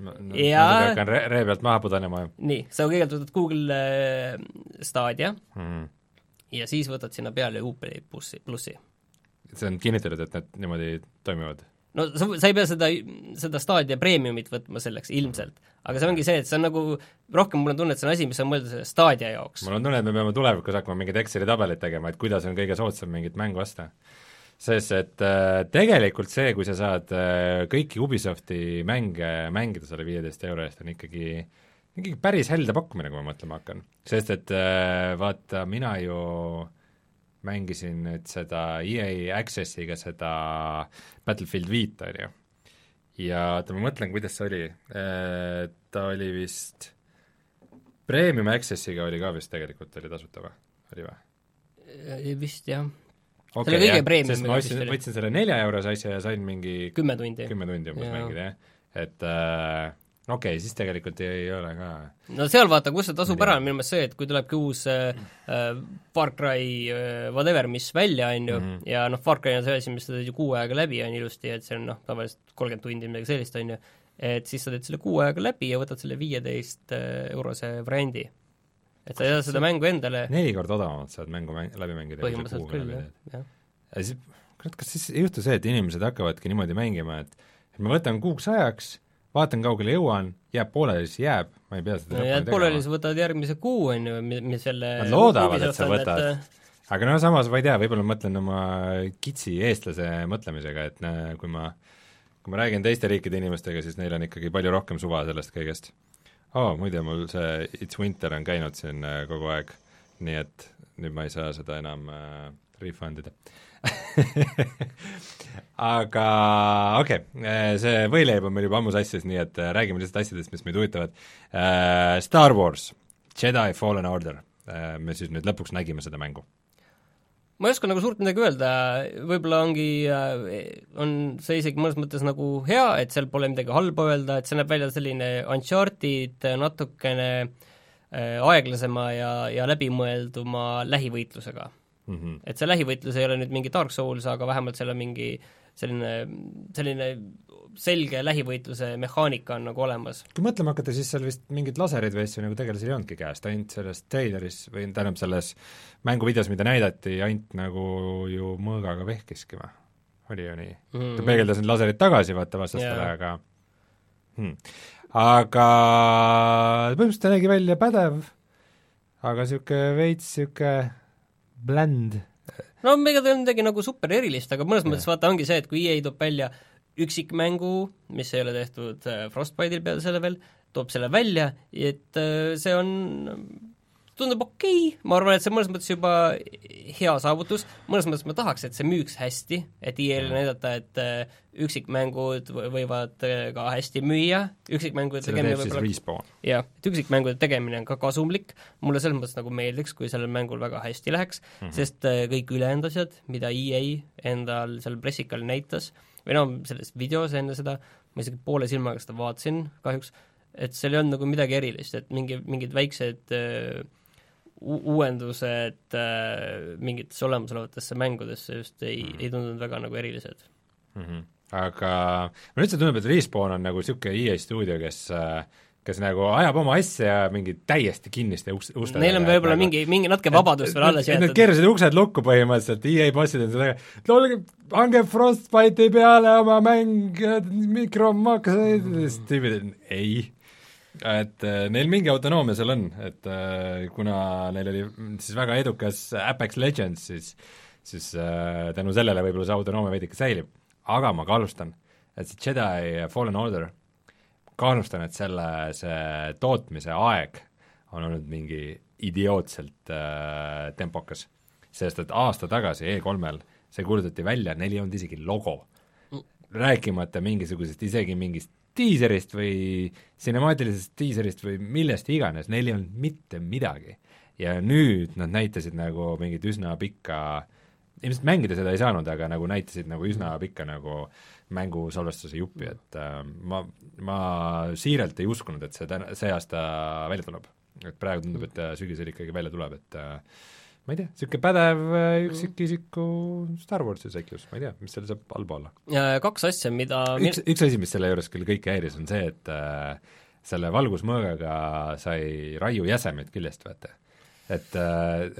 ma no, Ja- hakkan re-, ree pealt maha pudenema nii, sa kõigepealt võtad Google äh, Stadia mm. ja siis võtad sinna peale Uplay plussi, plussi. see on kinnitatud, et need niimoodi toimivad? No sa, sa ei pea seda, seda Stadia Premiumit võtma selleks ilmselt, aga see ongi see, et see on nagu, rohkem mul on tunne, et see on asi, mis on mõeldud selle Stadia jaoks. mul on tunne, et me peame tulevikus hakkama mingeid Exceli tabeleid tegema, et kuidas on kõige soodsam mingit mängu osta. sest et äh, tegelikult see, kui sa saad äh, kõiki Ubisofti mänge mängida selle viieteist euro eest, on ikkagi ikkagi päris helde pakkumine, kui ma mõtlema hakkan. sest et äh, vaata, mina ju mängisin nüüd seda EA Accessiga seda Battlefield viit, on ju. ja oota, ma mõtlen, kuidas see oli, ta oli vist Premium Accessiga oli ka vist tegelikult, oli tasuta või? oli või? vist jah, okay, kõige jah, premium sest ma ostsin, võtsin selle nelja eurose asja ja sain mingi kümme tundi. kümme tundi umbes mängida, jah. et äh, okei okay,, siis tegelikult ei, ei ole ka no seal vaata, kus see tasub ära, on minu meelest see, et kui tulebki uus äh, äh, Far Cry äh, whatever, mis välja, on ju, Mhm. ja noh, Far Cry on see asi, mis sa teed ju kuu ajaga läbi, on ilusti, et see on noh, tavaliselt kolmkümmend tundi, midagi sellist, on ju, et siis sa teed selle kuu ajaga läbi ja võtad selle viieteist äh, eurose variandi. et sa ei saa seda mängu endale neli korda odavamalt saad mängu mäng, läbi mängida. põhimõtteliselt küll, jah. ja siis, kurat, kas siis ei juhtu see, et inimesed hakkavadki niimoodi mängima, et et ma võtan kuuks ajaks, vaatan, kaugele jõuan, jääb pooleli, siis jääb, ma ei pea seda no jääd pooleli, sa võtad järgmise kuu, on ju, mis selle Nad loodavad, et sa võtad. äh, aga no samas ma ei tea, võib-olla mõtlen oma kitsi eestlase mõtlemisega, et näe, kui ma kui ma räägin teiste riikide inimestega, siis neil on ikkagi palju rohkem suva sellest kõigest. aa oh,, muide, mul see It's Winter on käinud siin äh, kogu aeg, nii et nüüd ma ei saa seda enam äh, refund ida aga okei okay., see võileib on meil juba ammu sassis, nii et äh, räägime lihtsalt asjadest, mis meid huvitavad äh, Star Wars, Jedi Fallen Order äh, me siis nüüd lõpuks nägime seda mängu. ma ei oska nagu suurt midagi öelda, võib-olla ongi, on see isegi mõnes mõttes nagu hea, et seal pole midagi halba öelda, et see näeb välja selline Uncharted natukene aeglasema ja, ja läbimõelduma lähivõitlusega. Mm -hmm. et see lähivõitlus ei ole nüüd mingi Dark Souls, aga vähemalt seal on mingi selline, selline selge lähivõitluse mehaanika on nagu olemas. kui mõtlema hakata, siis seal vist mingeid lasereid või asju nagu tegelasi ei olnudki käest, ainult selles treileris või tähendab, selles mänguvideos, mida näidati, ainult nagu ju mõõgaga vehkiski või? oli ju nii mm.? ta peegeldas need laserid tagasi, vaata, vastastele yeah., aga hmm. aga põhimõtteliselt ta nägi välja pädev, aga niisugune veits niisugune bland. no ega ta ei olnud midagi nagu super erilist, aga mõnes mõttes vaata, ongi see, et kui EA toob välja üksikmängu, mis ei ole tehtud äh, Frostbite'il peale selle veel, toob selle välja, et äh, see on, tundub okei. Okay., ma arvan, et see mõnes mõttes juba hea saavutus, mõnes mõttes ma tahaks, et see müüks hästi, et EA-le näidata, et äh, üksikmängud võ- võivad äh, ka hästi müüa, üksikmängude tegemine võib-olla jah, et üksikmängude tegemine on ka kasumlik, mulle selles mõttes nagu meeldiks, kui sellel mängul väga hästi läheks mm, -hmm. sest äh, kõik ülejäänud asjad, mida EA endal seal pressikal näitas, või noh, selles videos enne seda, ma isegi poole silmaga seda vaatasin kahjuks, et seal ei olnud nagu midagi erilist, et mingi, mingid väiksed äh, uuendused äh, mingitesse olemasolevatesse mängudesse just ei mm., ei tundunud väga nagu erilised. mm. -hmm. aga mulle üldse tundub, et Respawn on nagu niisugune EA stuudio, kes äh, kes nagu ajab oma asja ja mingi täiesti kinniste uks, uste Neil on võib-olla mingi, mingi natuke vabadust veel alles Nad jäetud. keerasid uksed lukku põhimõtteliselt, EA bossid on seda, olge, pange Frostbite'i peale oma mäng, mikromakseid, siis tüübid ei. Et äh, neil mingi autonoomia seal on, et äh, kuna neil oli siis väga edukas Apex Legends, siis siis äh, tänu sellele võib-olla see autonoomia veidike säilib. aga ma kaalustan, et see Jedi Fallen Order, kahtlustan, et selle, see tootmise aeg on olnud mingi idiootselt äh, tempokas. sest et aasta tagasi E3-l see kuulutati välja, neil ei olnud isegi logo. rääkimata mingisugusest, isegi mingist diiserist või cinemaatilisest diiserist või millest iganes, neil ei olnud mitte midagi. ja nüüd nad näitasid nagu mingit üsna pikka ilmselt mängida seda ei saanud, aga nagu näitasid nagu üsna pikka nagu mängusalvestuse juppi, et äh, ma, ma siiralt ei uskunud, et see täna, see aasta välja tuleb. et praegu tundub, et äh, sügisel ikkagi välja tuleb, et äh, ma ei tea, niisugune pädev äh, üksikisiku Star Warsi seikluus, ma ei tea, mis seal saab halba olla. kaks asja, mida üks, üks asi, mis selle juures küll kõike häiris, on see, et äh, selle valgusmõõgaga sai raiu jäsemeid küljest, vaata et,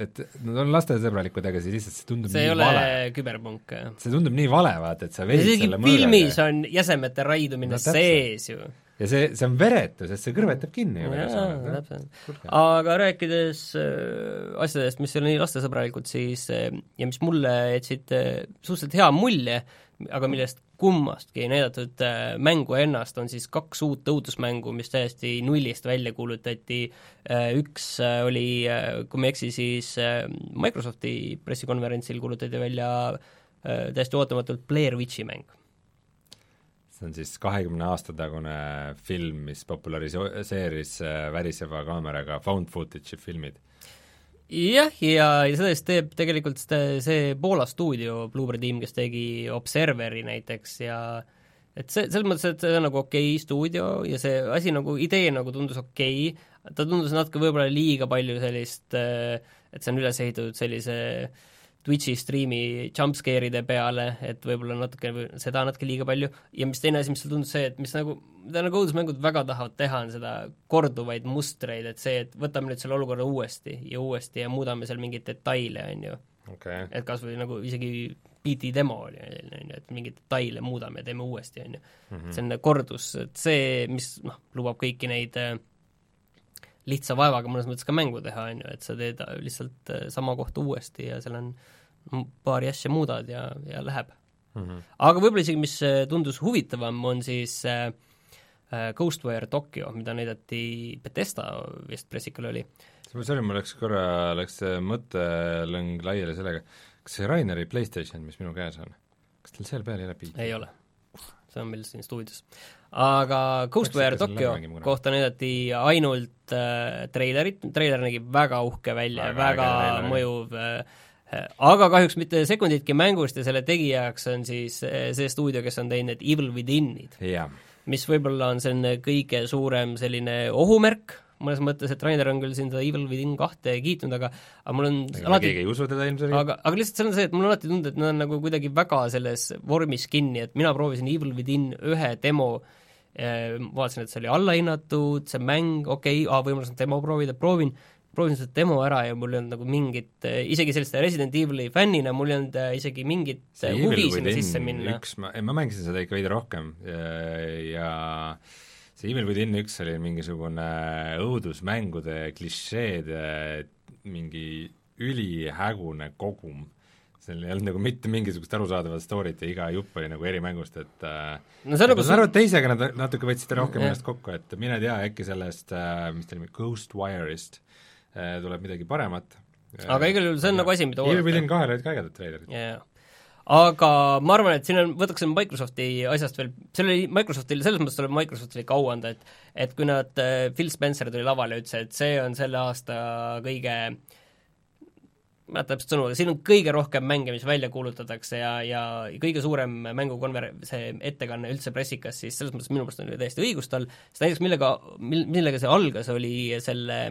et nad on lastesõbralikud, aga siis lihtsalt see tundub see nii ei ole vale. küberpunk, jah. see tundub nii vale, vaata, et sa veid selle filmis mõõgaga on jäsemete raidumine no, täpselt. sees ju. Ja see, see on veretu, sest see kõrvetab kinni ju veresooned, täpselt. Aga rääkides äh, asjadest, mis ei ole nii lastesõbralikud, siis äh, ja mis mulle jätsid äh, suhteliselt hea mulje, aga millest kummastki ei näidatud äh, mängu ennast, on siis kaks uut õudusmängu, mis täiesti nullist välja kuulutati. Äh,, üks äh, oli äh,, kui ma ei eksi, siis äh, Microsofti pressikonverentsil kuulutati välja äh, täiesti ootamatult Blair Witchi mäng see on siis kahekümne aasta tagune film, mis populariseeris äh, väriseva kaameraga found footage'i filmid. jah, ja, ja seda siis teeb tegelikult see, see Poola stuudio, Blueberry tiim, kes tegi Observeri näiteks ja et see, selles mõttes, et see on nagu okei okay stuudio ja see asi nagu, idee nagu tundus okei okay., ta tundus natuke võib-olla liiga palju sellist, et see on üles ehitatud sellise Twitch'i striimi jumpscare'ide peale, et võib-olla natuke, seda natuke liiga palju, ja mis teine asi, mis seal tundus see, et mis nagu, mida nagu õudusmängud väga tahavad teha, on seda korduvaid mustreid, et see, et võtame nüüd selle olukorra uuesti ja uuesti ja muudame seal mingeid detaile, on ju. okay. et kas või nagu isegi BT demo oli selline, on ju, et mingeid detaile muudame ja teeme uuesti, on ju. see on kordus, et see, mis noh, lubab kõiki neid äh, lihtsa vaevaga mõnes mõttes ka mängu teha, on ju, et sa teed lihtsalt äh, sama kohta uuesti ja seal on paari asja muudad ja, ja läheb mm. -hmm. aga võib-olla isegi, mis äh, tundus huvitavam, on siis äh, äh, Ghostwire Tokyo, mida näidati Betesta vist pressikal oli. sorry, mul läks korra, läks mõttelõng laiali sellega, kas see Raineri PlayStation, mis minu käes on, kas tal seal peal ei ole piiti? ei ole. see on meil siin stuudios. Aga Ghostwire Tokyo kohta näidati ainult äh, treilerit, treiler nägi väga uhke välja, Väga väga, mõjuv äh, aga kahjuks mitte sekunditki mängust ja selle tegijaks on siis äh, see stuudio, kes on teinud Evil Within'id, jah, mis võib-olla on selline kõige suurem selline ohumärk, mõnes mõttes, et Rainer on küll siin seda Evil Within kahte kiitnud, aga aga mul on ega alati keegi ei usu teda ilmselgelt. aga, aga lihtsalt seal on see, et mul on alati tundnud, et nad on nagu kuidagi väga selles vormis kinni, et mina proovisin Evil Within ühe demo eh,, vaatasin, et see oli allahinnatud, see mäng, okei okay,, võimalus on demo proovida, proovin, proovin seda demo ära ja mul ei olnud nagu mingit, isegi selliste Resident Evil'i fännina mul ei olnud eh, isegi mingit huvi sinna sisse minna. üks, ma, ma mängisin seda ikka veidi rohkem ja, ja see Evil Within üks oli mingisugune õudusmängude klišeede mingi ülihägune kogum. Seal ei olnud nagu mitte mingisugust arusaadavat story't ja iga jupp oli nagu erimängust, et äh, no see on ma saan aru, et teisega nad natuke võtsid rohkem ennast kokku, et mine tea, äkki sellest äh, mis ta nimi, Ghostwire'ist äh, tuleb midagi paremat. aga igal juhul see on nagu asi, mida Evil oodata. Within kahel olid ka ägedad treilerid. jaa. aga ma arvan, et siin on, võtaks selle Microsofti asjast veel, seal oli Microsoftil, selles mõttes tuleb Microsoftile ikka au anda, et et kui nad, äh, Phil Spencer tuli lavale ja ütles, et see on selle aasta kõige ma ei mäleta täpselt sõnu, aga siin on kõige rohkem mänge, mis välja kuulutatakse ja, ja kõige suurem mängukonver-, see ettekanne üldse pressikas, siis selles mõttes minu meelest oli täiesti õigus tal, sest näiteks millega, mil-, millega see algas, oli selle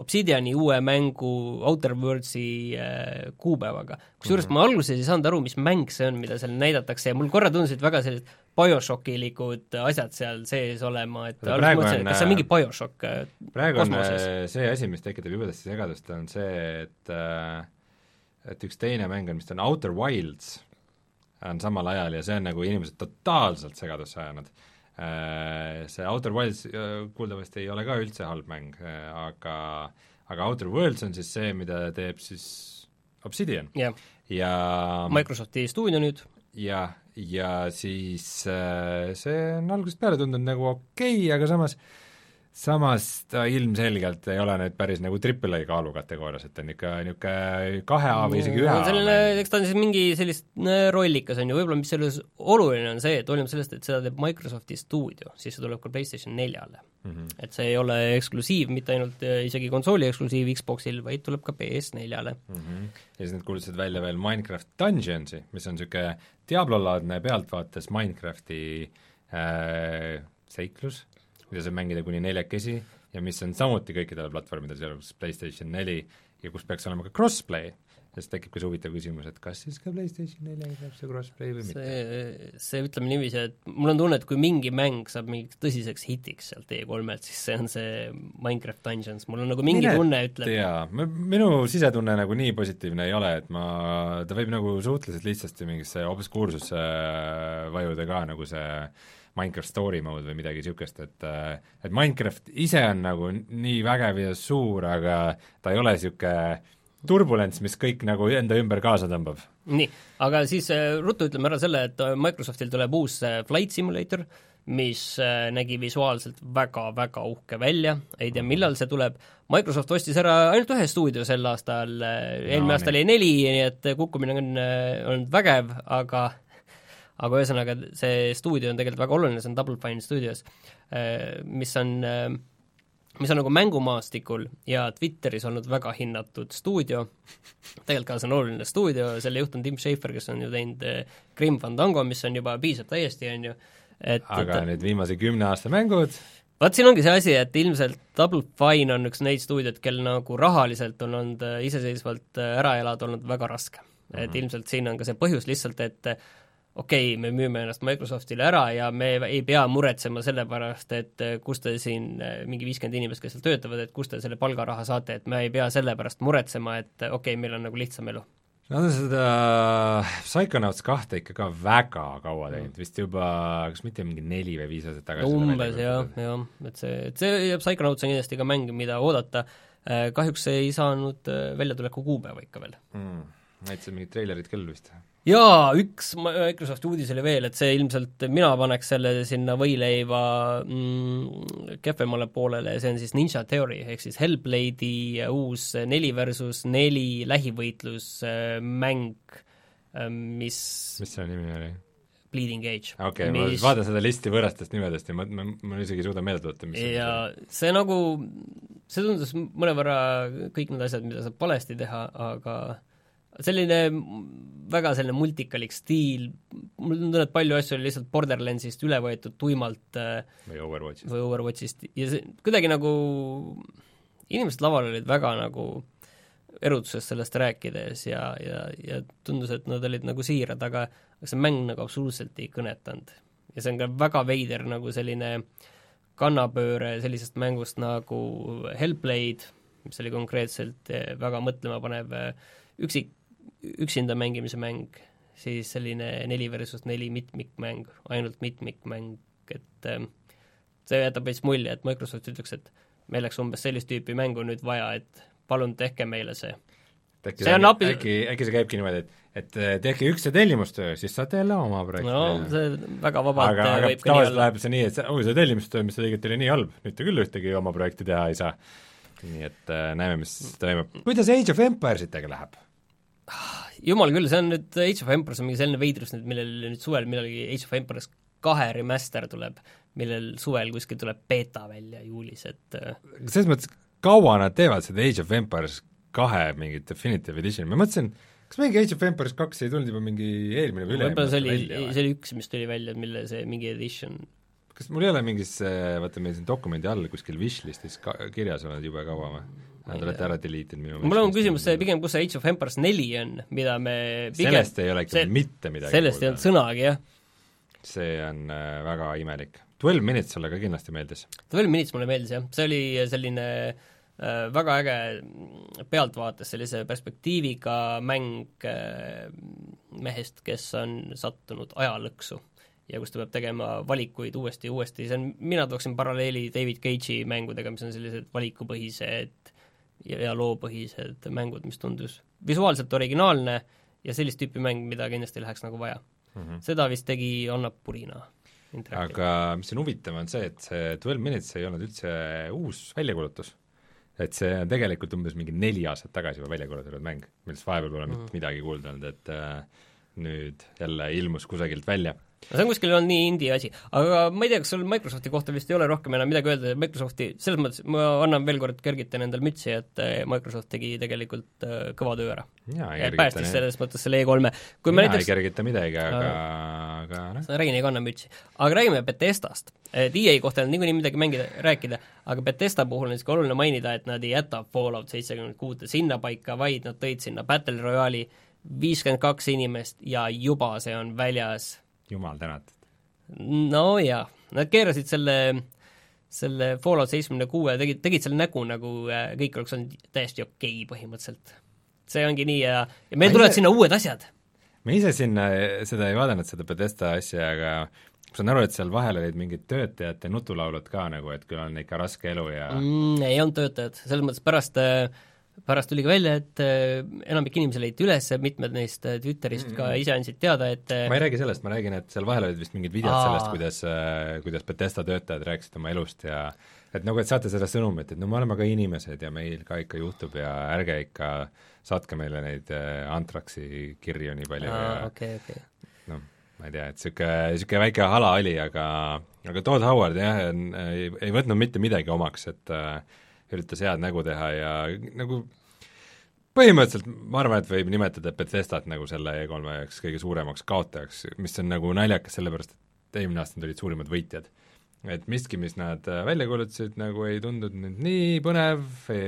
Obsidiani uue mängu Outer Worldsi äh, kuupäevaga. kusjuures Mhm. ma alguses ei saanud aru, mis mäng see on, mida seal näidatakse ja mul korra tundusid väga sellised BioShockilikud asjad seal sees olema, et alguses mõtlesin, on, et kas see on äh, mingi BioShock äh, praegu on kosmoses. äh, see asi, mis tekitab jubedasti segadust, on see, et äh, et üks teine mäng on, vist on Outer Wilds, on samal ajal ja see on nagu inimesed totaalselt segadusse ajanud. See Outer Wilds äh, kuuldavasti ei ole ka üldse halb mäng, äh, aga aga Outer Worlds on siis see, mida teeb siis Obsidian. Jah, ja Microsofti stuudio nüüd, ja, ja siis äh, see on algusest peale tundunud nagu okei okay,, aga samas samas ta ilmselgelt ei ole nüüd päris nagu triple A kaalu kategoorias, et ta on ikka niisugune kahe A või isegi ühe A selline, eks ta on siis mingi sellist rollikas, on ju, võib-olla mis selles oluline on see, et hoolimata sellest, et seda teeb Microsofti stuudio, siis see tuleb ka PlayStation neljale mm. -hmm. et see ei ole eksklusiiv, mitte ainult äh, isegi konsooli eksklusiiv Xboxil, vaid tuleb ka PS4-le mm. -hmm. ja siis nad kuulutasid välja veel Minecraft Dungeonsi, mis on niisugune Diablo-laadne pealtvaates Minecrafti äh, seiklus mida saab mängida kuni neljakesi ja mis on samuti kõikidele platvormidele, sealhulgas PlayStation neli, ja kus peaks olema ka crossplay, sest tekib ka see huvitav küsimus, et kas siis ka PlayStation neljaga tuleb see crossplay või mitte? see, see ütleme niiviisi, et mul on tunne, et kui mingi mäng saab mingiks tõsiseks hitiks sealt E3-lt, siis see on see Minecraft Dungeons, mul on nagu mingi Mine tunne ütleb jaa, minu sisetunne nagu nii positiivne ei ole, et ma, ta võib nagu suhteliselt lihtsasti mingisse obskuursusse vajuda ka, nagu see Minecraft story mode või midagi niisugust, et äh, et Minecraft ise on nagu nii vägev ja suur, aga ta ei ole niisugune turbulents, mis kõik nagu enda ümber kaasa tõmbab. nii, aga siis äh, ruttu ütleme ära selle, et äh, Microsoftil tuleb uus Flight Simulator, mis nägi visuaalselt väga-väga uhke välja, ei tea, millal see tuleb, Microsoft ostis ära ainult ühe stuudio sel aastal, eelmine no, aasta oli neli, nii et kukkumine on olnud vägev, aga aga ühesõnaga, see stuudio on tegelikult väga oluline, see on Double Fine Studios, äh, mis on äh, mis on nagu mängumaastikul ja Twitteris olnud väga hinnatud stuudio, tegelikult ka see on oluline stuudio, selle juht on Tim Schafer, kes on ju teinud äh, Grim Fandango, mis on juba, piisab täiesti, on ju, et aga et, nüüd viimase kümne aasta mängud vaat siin ongi see asi, et ilmselt Double Fine on üks neid stuudioid, kel nagu rahaliselt on olnud iseseisvalt ära elada olnud väga raske mm. -hmm. et ilmselt siin on ka see põhjus lihtsalt, et okei okay,, me müüme ennast Microsoftile ära ja me ei pea muretsema selle pärast, et eh, kust te siin, eh, mingi viiskümmend inimest, kes seal töötavad, et kust te selle palgaraha saate, et me ei pea selle pärast muretsema, et eh, okei okay,, meil on nagu lihtsam elu. Nad on seda Psychonauts kahte ikka ka väga kaua teinud, vist juba, kas mitte mingi neli või viis aastat tagasi no, umbes jah, jah, et see, et see Psychonauts on kindlasti ka mäng, mida oodata, kahjuks ei saanud väljatuleku kuupäeva ikka veel mm.. näitasid mingit treilerit küll vist? Jaa, üks Microsofti uudis oli veel, et see ilmselt, mina paneks selle sinna võileiva mm, kehvemale poolele, see on siis Ninja Theory, ehk siis Hellblade'i uus neli versus neli lähivõitlusmäng, äh, mis mis selle nimi oli? Bleeding Age. okei okay, mis..., ma vaatan seda listi võõrastest nimedest ja ma, ma, ma isegi ei suuda meelde tuletada, mis ja see nagu, see tundus mõnevõrra kõik need asjad, mida saab valesti teha, aga selline väga selline multikalik stiil, mul tunne, et palju asju oli lihtsalt Borderlandsist üle võetud tuimalt äh, või Overwatchist. või Overwatchist ja see kuidagi nagu, inimesed laval olid väga nagu erutuses sellest rääkides ja, ja, ja tundus, et nad olid nagu siirad, aga aga see mäng nagu absoluutselt ei kõnetanud. ja see on ka väga veider nagu selline kannapööre sellisest mängust nagu Hellblade, mis oli konkreetselt äh, väga mõtlemapanev äh, üksik üksinda mängimise mäng, siis selline neli versus neli mitmikmäng, ainult mitmikmäng, et äh, see jätab veits mulje, et Microsoft ütleks, et meil oleks umbes sellist tüüpi mängu nüüd vaja, et palun tehke meile see. äkki see on api... äkki, äkki see käibki niimoodi, et et äh, tehke üks see tellimustöö, siis saate jälle oma projekti no see väga vabalt aga, aga tavaliselt läheb see nii, et see, oi, see tellimustöö, mis tegid, oli nii halb, nüüd te küll ühtegi oma projekti teha ei saa. nii et äh, näeme, mis toimub. kuidas Age of Empiresitega läheb? Jumal küll, see on nüüd Age of Empires on mingi selline veidrus nüüd, millel nüüd suvel millalgi Age of Empires kahe remaster tuleb, millel suvel kuskil tuleb beeta välja juulis, et äh, selles mõttes, kaua nad teevad seda Age of Empires kahe mingit Definitive Edition, ma mõtlesin, kas mingi Age of Empires kaks ei tulnud juba mingi eelmine või üle-eelmine võib-olla see oli, see oli üks, mis tuli välja, mille see mingi edition kas mul ei ole mingis, vaata meil siin dokumendi all kuskil wishlist'is ka kirjas olnud jube kaua või? Te olete ära delete inud minu mul on küsimus see pigem, kus see Age of Empires neli on, mida me pigem sellest ei ole ikka see, mitte midagi sellest ei olnud sõnagi, jah. see on äh, väga imelik. Twelve Minutes sulle ka kindlasti meeldis? Twelve Minutes mulle meeldis, jah, see oli selline äh, väga äge pealtvaates sellise perspektiiviga mäng äh, mehest, kes on sattunud ajalõksu ja kus ta peab tegema valikuid uuesti ja uuesti, see on, mina tooksin paralleeli David Cage'i mängudega, mis on sellised valikupõhised ja, ja loopõhised mängud, mis tundus visuaalselt originaalne ja sellist tüüpi mäng, mida kindlasti läheks nagu vaja mm. -hmm. seda vist tegi Anna Purina. Aga mis on huvitav, on see, et see Twelve Minutes ei olnud üldse uus väljakuulutus. et see on tegelikult umbes mingi neli aastat tagasi juba välja kuulutatud mäng, millest vahepeal pole mitte Mhm. midagi kuulda olnud, et äh, nüüd jälle ilmus kusagilt välja. No see on kuskil olnud nii indie asi, aga ma ei tea, kas sul Microsofti kohta vist ei ole rohkem enam midagi öelda, Microsofti, selles mõttes ma annan veel kord, kergitan endale mütsi, et eh, Microsoft tegi tegelikult äh, kõva töö ära. päästis selles mõttes selle E3-e. kui mina me näiteks... ei kergita midagi, aga, aga noh, sa räägin, ei kanna mütsi. aga räägime Betestast. et EA kohta ei olnud niikuinii midagi mängida, rääkida, aga Betesta puhul on niisugune oluline mainida, et nad ei jäta Fallout seitsekümmend kuute sinnapaika, vaid nad tõid sinna Battle Royale'i viiskümmend kaks inimest ja juba see on väljas. Jumal tänatud. no jaa, nad keerasid selle selle Fallout seitsmekümne kuue, tegid, tegid selle nägu, nagu äh, kõik oleks olnud täiesti okei okay, põhimõtteliselt. see ongi nii ja, ja meil Ma tulevad ise- sinna uued asjad. ma ise sinna seda ei vaadanud, seda Bethesda asja, aga ma saan aru, et seal vahel olid mingid töötajate nutulaulud ka nagu, et küll on ikka raske elu ja mm. ei olnud töötajad, selles mõttes pärast pärast tuli ka välja, et äh, enamik inimesi leiti üles, mitmed neist äh, Twitterist ka ise andsid teada, et äh, ma ei räägi sellest, ma räägin, et seal vahel olid vist mingid videod Aa. sellest, kuidas, kuidas Bethesda töötajad rääkisid oma elust ja et nagu, et saate seda sõnumit, et no me oleme ka inimesed ja meil ka ikka juhtub ja ärge ikka saatke meile neid Antraksi kirju nii palju aa, ja okei, okei. noh, ma ei tea, et niisugune, niisugune väike hala oli, aga aga Todd Howard jah, ei, ei võtnud mitte midagi omaks, et äh, üritas head nägu teha ja nagu põhimõtteliselt ma arvan, et võib nimetada Bethesdat nagu selle E3-e üheks kõige suuremaks kaotajaks, mis on nagu naljakas, sellepärast et eelmine aasta olid suurimad võitjad. Et miski, mis nad äh, välja kuulutasid, nagu ei tundunud nüüd nii põnev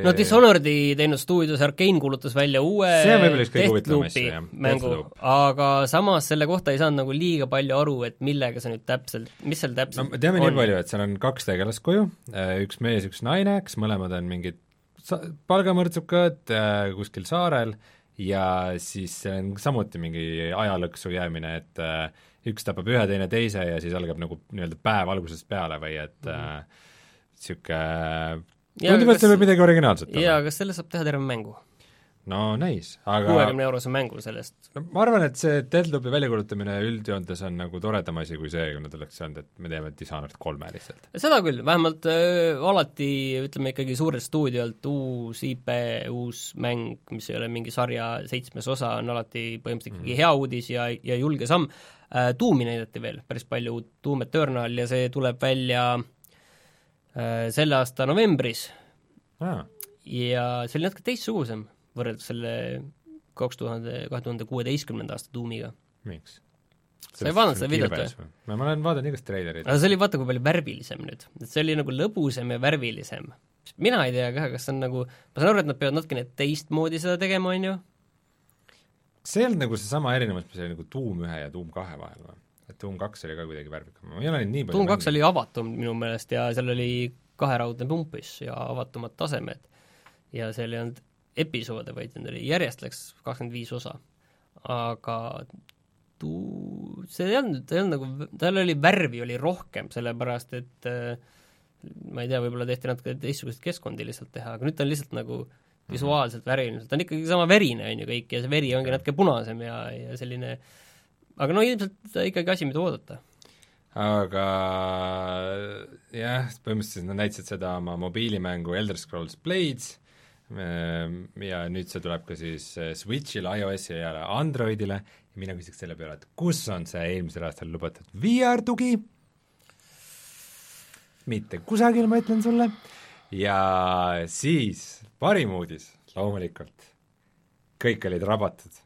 no Dishonored'i teinud stuudios Arkane kuulutas välja uue on Deathloopi mängu, aga samas selle kohta ei saanud nagu liiga palju aru, et millega see nüüd täpselt, mis seal no täpselt me teame nii palju, et seal on kaks tegelast koju, üks mees, üks naine, kes mõlemad on mingid sa-, palgamõrtsukad äh, kuskil saarel ja siis see on samuti mingi ajalõksu jäämine, et äh, üks tapab ühe, teine teise ja siis algab nagu nii-öelda päev algusest peale või et niisugune Mhm. äh, tundub, et see võib midagi originaalset jaa, olla. kas sellest saab teha terve mängu? No näis, aga kuuekümne eurose mängu sellest. no ma arvan, et see Deadloopi väljakuulutamine üldjoontes on nagu toredam asi kui see, kui nad oleks öelnud, et me teeme Dishonored kolme lihtsalt. seda küll, vähemalt äh, alati ütleme ikkagi suurelt stuudiolt uus IP, uus mäng, mis ei ole mingi sarja seitsmes osa, on alati põhimõtteliselt ikkagi hea uudis ja, ja julge samm äh,. Tuumi näidati veel päris palju uut, Doom Eternal ja see tuleb välja äh, selle aasta novembris aa, ja see oli natuke teistsugusem võrreldes selle kaks tuhande, kahe tuhande kuueteistkümnenda aasta Doomiga. miks? Sa ei vaadanud seda videot või? või? ma olen vaadanud igast treilerit. aga see oli vaata kui palju värvilisem nüüd, et see oli nagu lõbusam ja värvilisem. mina ei tea ka, kas see on nagu, ma saan aru, et nad peavad natukene teistmoodi seda tegema, on ju, see olnud nagu seesama erinevus, mis oli nagu Doom ühe ja Doom kahe vahel või? et Doom kaks oli ka kuidagi värvikam, ma ei ole neid nii palju Doom kaks oli avatum minu meelest ja seal oli kaheraudne pumpis ja avatumad tasemed. ja seal ei olnud episoode, vaid need oli, järjest läks kakskümmend viis osa. aga tuu-, see ei olnud, ta ei olnud nagu, tal oli värvi oli rohkem, sellepärast et äh, ma ei tea, võib-olla tehti natuke teistsuguseid keskkondi lihtsalt teha, aga nüüd ta on lihtsalt nagu visuaalselt värviline, ta on ikkagi sama verine, on ju, kõik, ja see veri ongi natuke punasem ja, ja selline aga no ilmselt ikkagi asi, mida oodata. aga jah, põhimõtteliselt nad näitasid seda oma mobiilimängu Elder Scrolls Blades ja nüüd see tuleb ka siis äh, Switch'ile, iOS-ile ja Androidile. Ja mina küsiks selle peale, et kus on see eelmisel aastal lubatud VR tugi, mitte kusagil, ma ütlen sulle, ja siis parim uudis, loomulikult, kõik olid rabatud.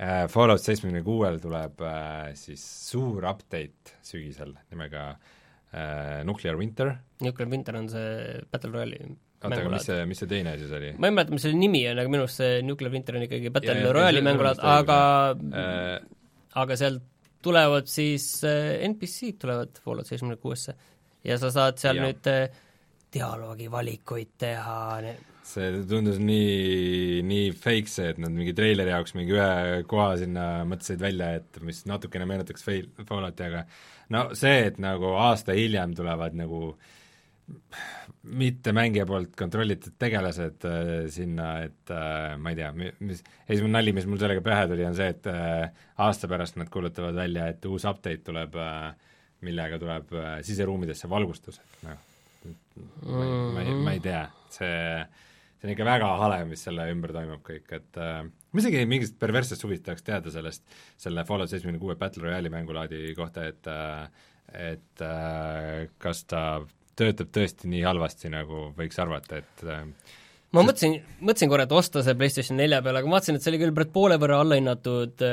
Äh, Fallout seitsmekümne kuuel tuleb äh, siis suur update sügisel nimega äh, Nuclear Winter, Nuclear Winter on see Battle Royale'i oota, aga mis see, mis see teine siis oli? ma ei mäleta, mis selle nimi on, aga minu arust see Nuclear Winter on ikkagi Battle Ja, ja, Royale'i vist aga Äh, aga sealt tulevad siis äh, NPC-d tulevad Fallout seitsmekümne kuuesse ja sa saad seal Jah. nüüd äh, dialoogivalikuid teha, see tundus nii, nii fake see, et nad mingi treileri jaoks mingi ühe koha sinna mõtlesid välja, et mis natukene meenutaks fail, Fallouti, aga no see, et nagu aasta hiljem tulevad nagu mitte mängija poolt kontrollitud tegelased äh, sinna, et äh, ma ei tea, mis, esimene nali, mis mul sellega pähe tuli, on see, et äh, aasta pärast nad kuulutavad välja, et uus update tuleb äh, millega tuleb äh, siseruumidesse valgustus, et noh, ma ei, ma ei, ma ei tea, see see on ikka väga hale, mis selle ümber toimub kõik, et äh, ma isegi mingist perverssest huvist tahaks teada sellest, selle Fallout seitsmekümne kuue Battle Royale'i mängulaadi kohta, et äh, et äh, kas ta töötab tõesti nii halvasti, nagu võiks arvata, et äh, ma mõtlesin, mõtlesin korra, et osta see PlayStation nelja peale, aga ma vaatasin, et see oli küll poole võrra allahinnatud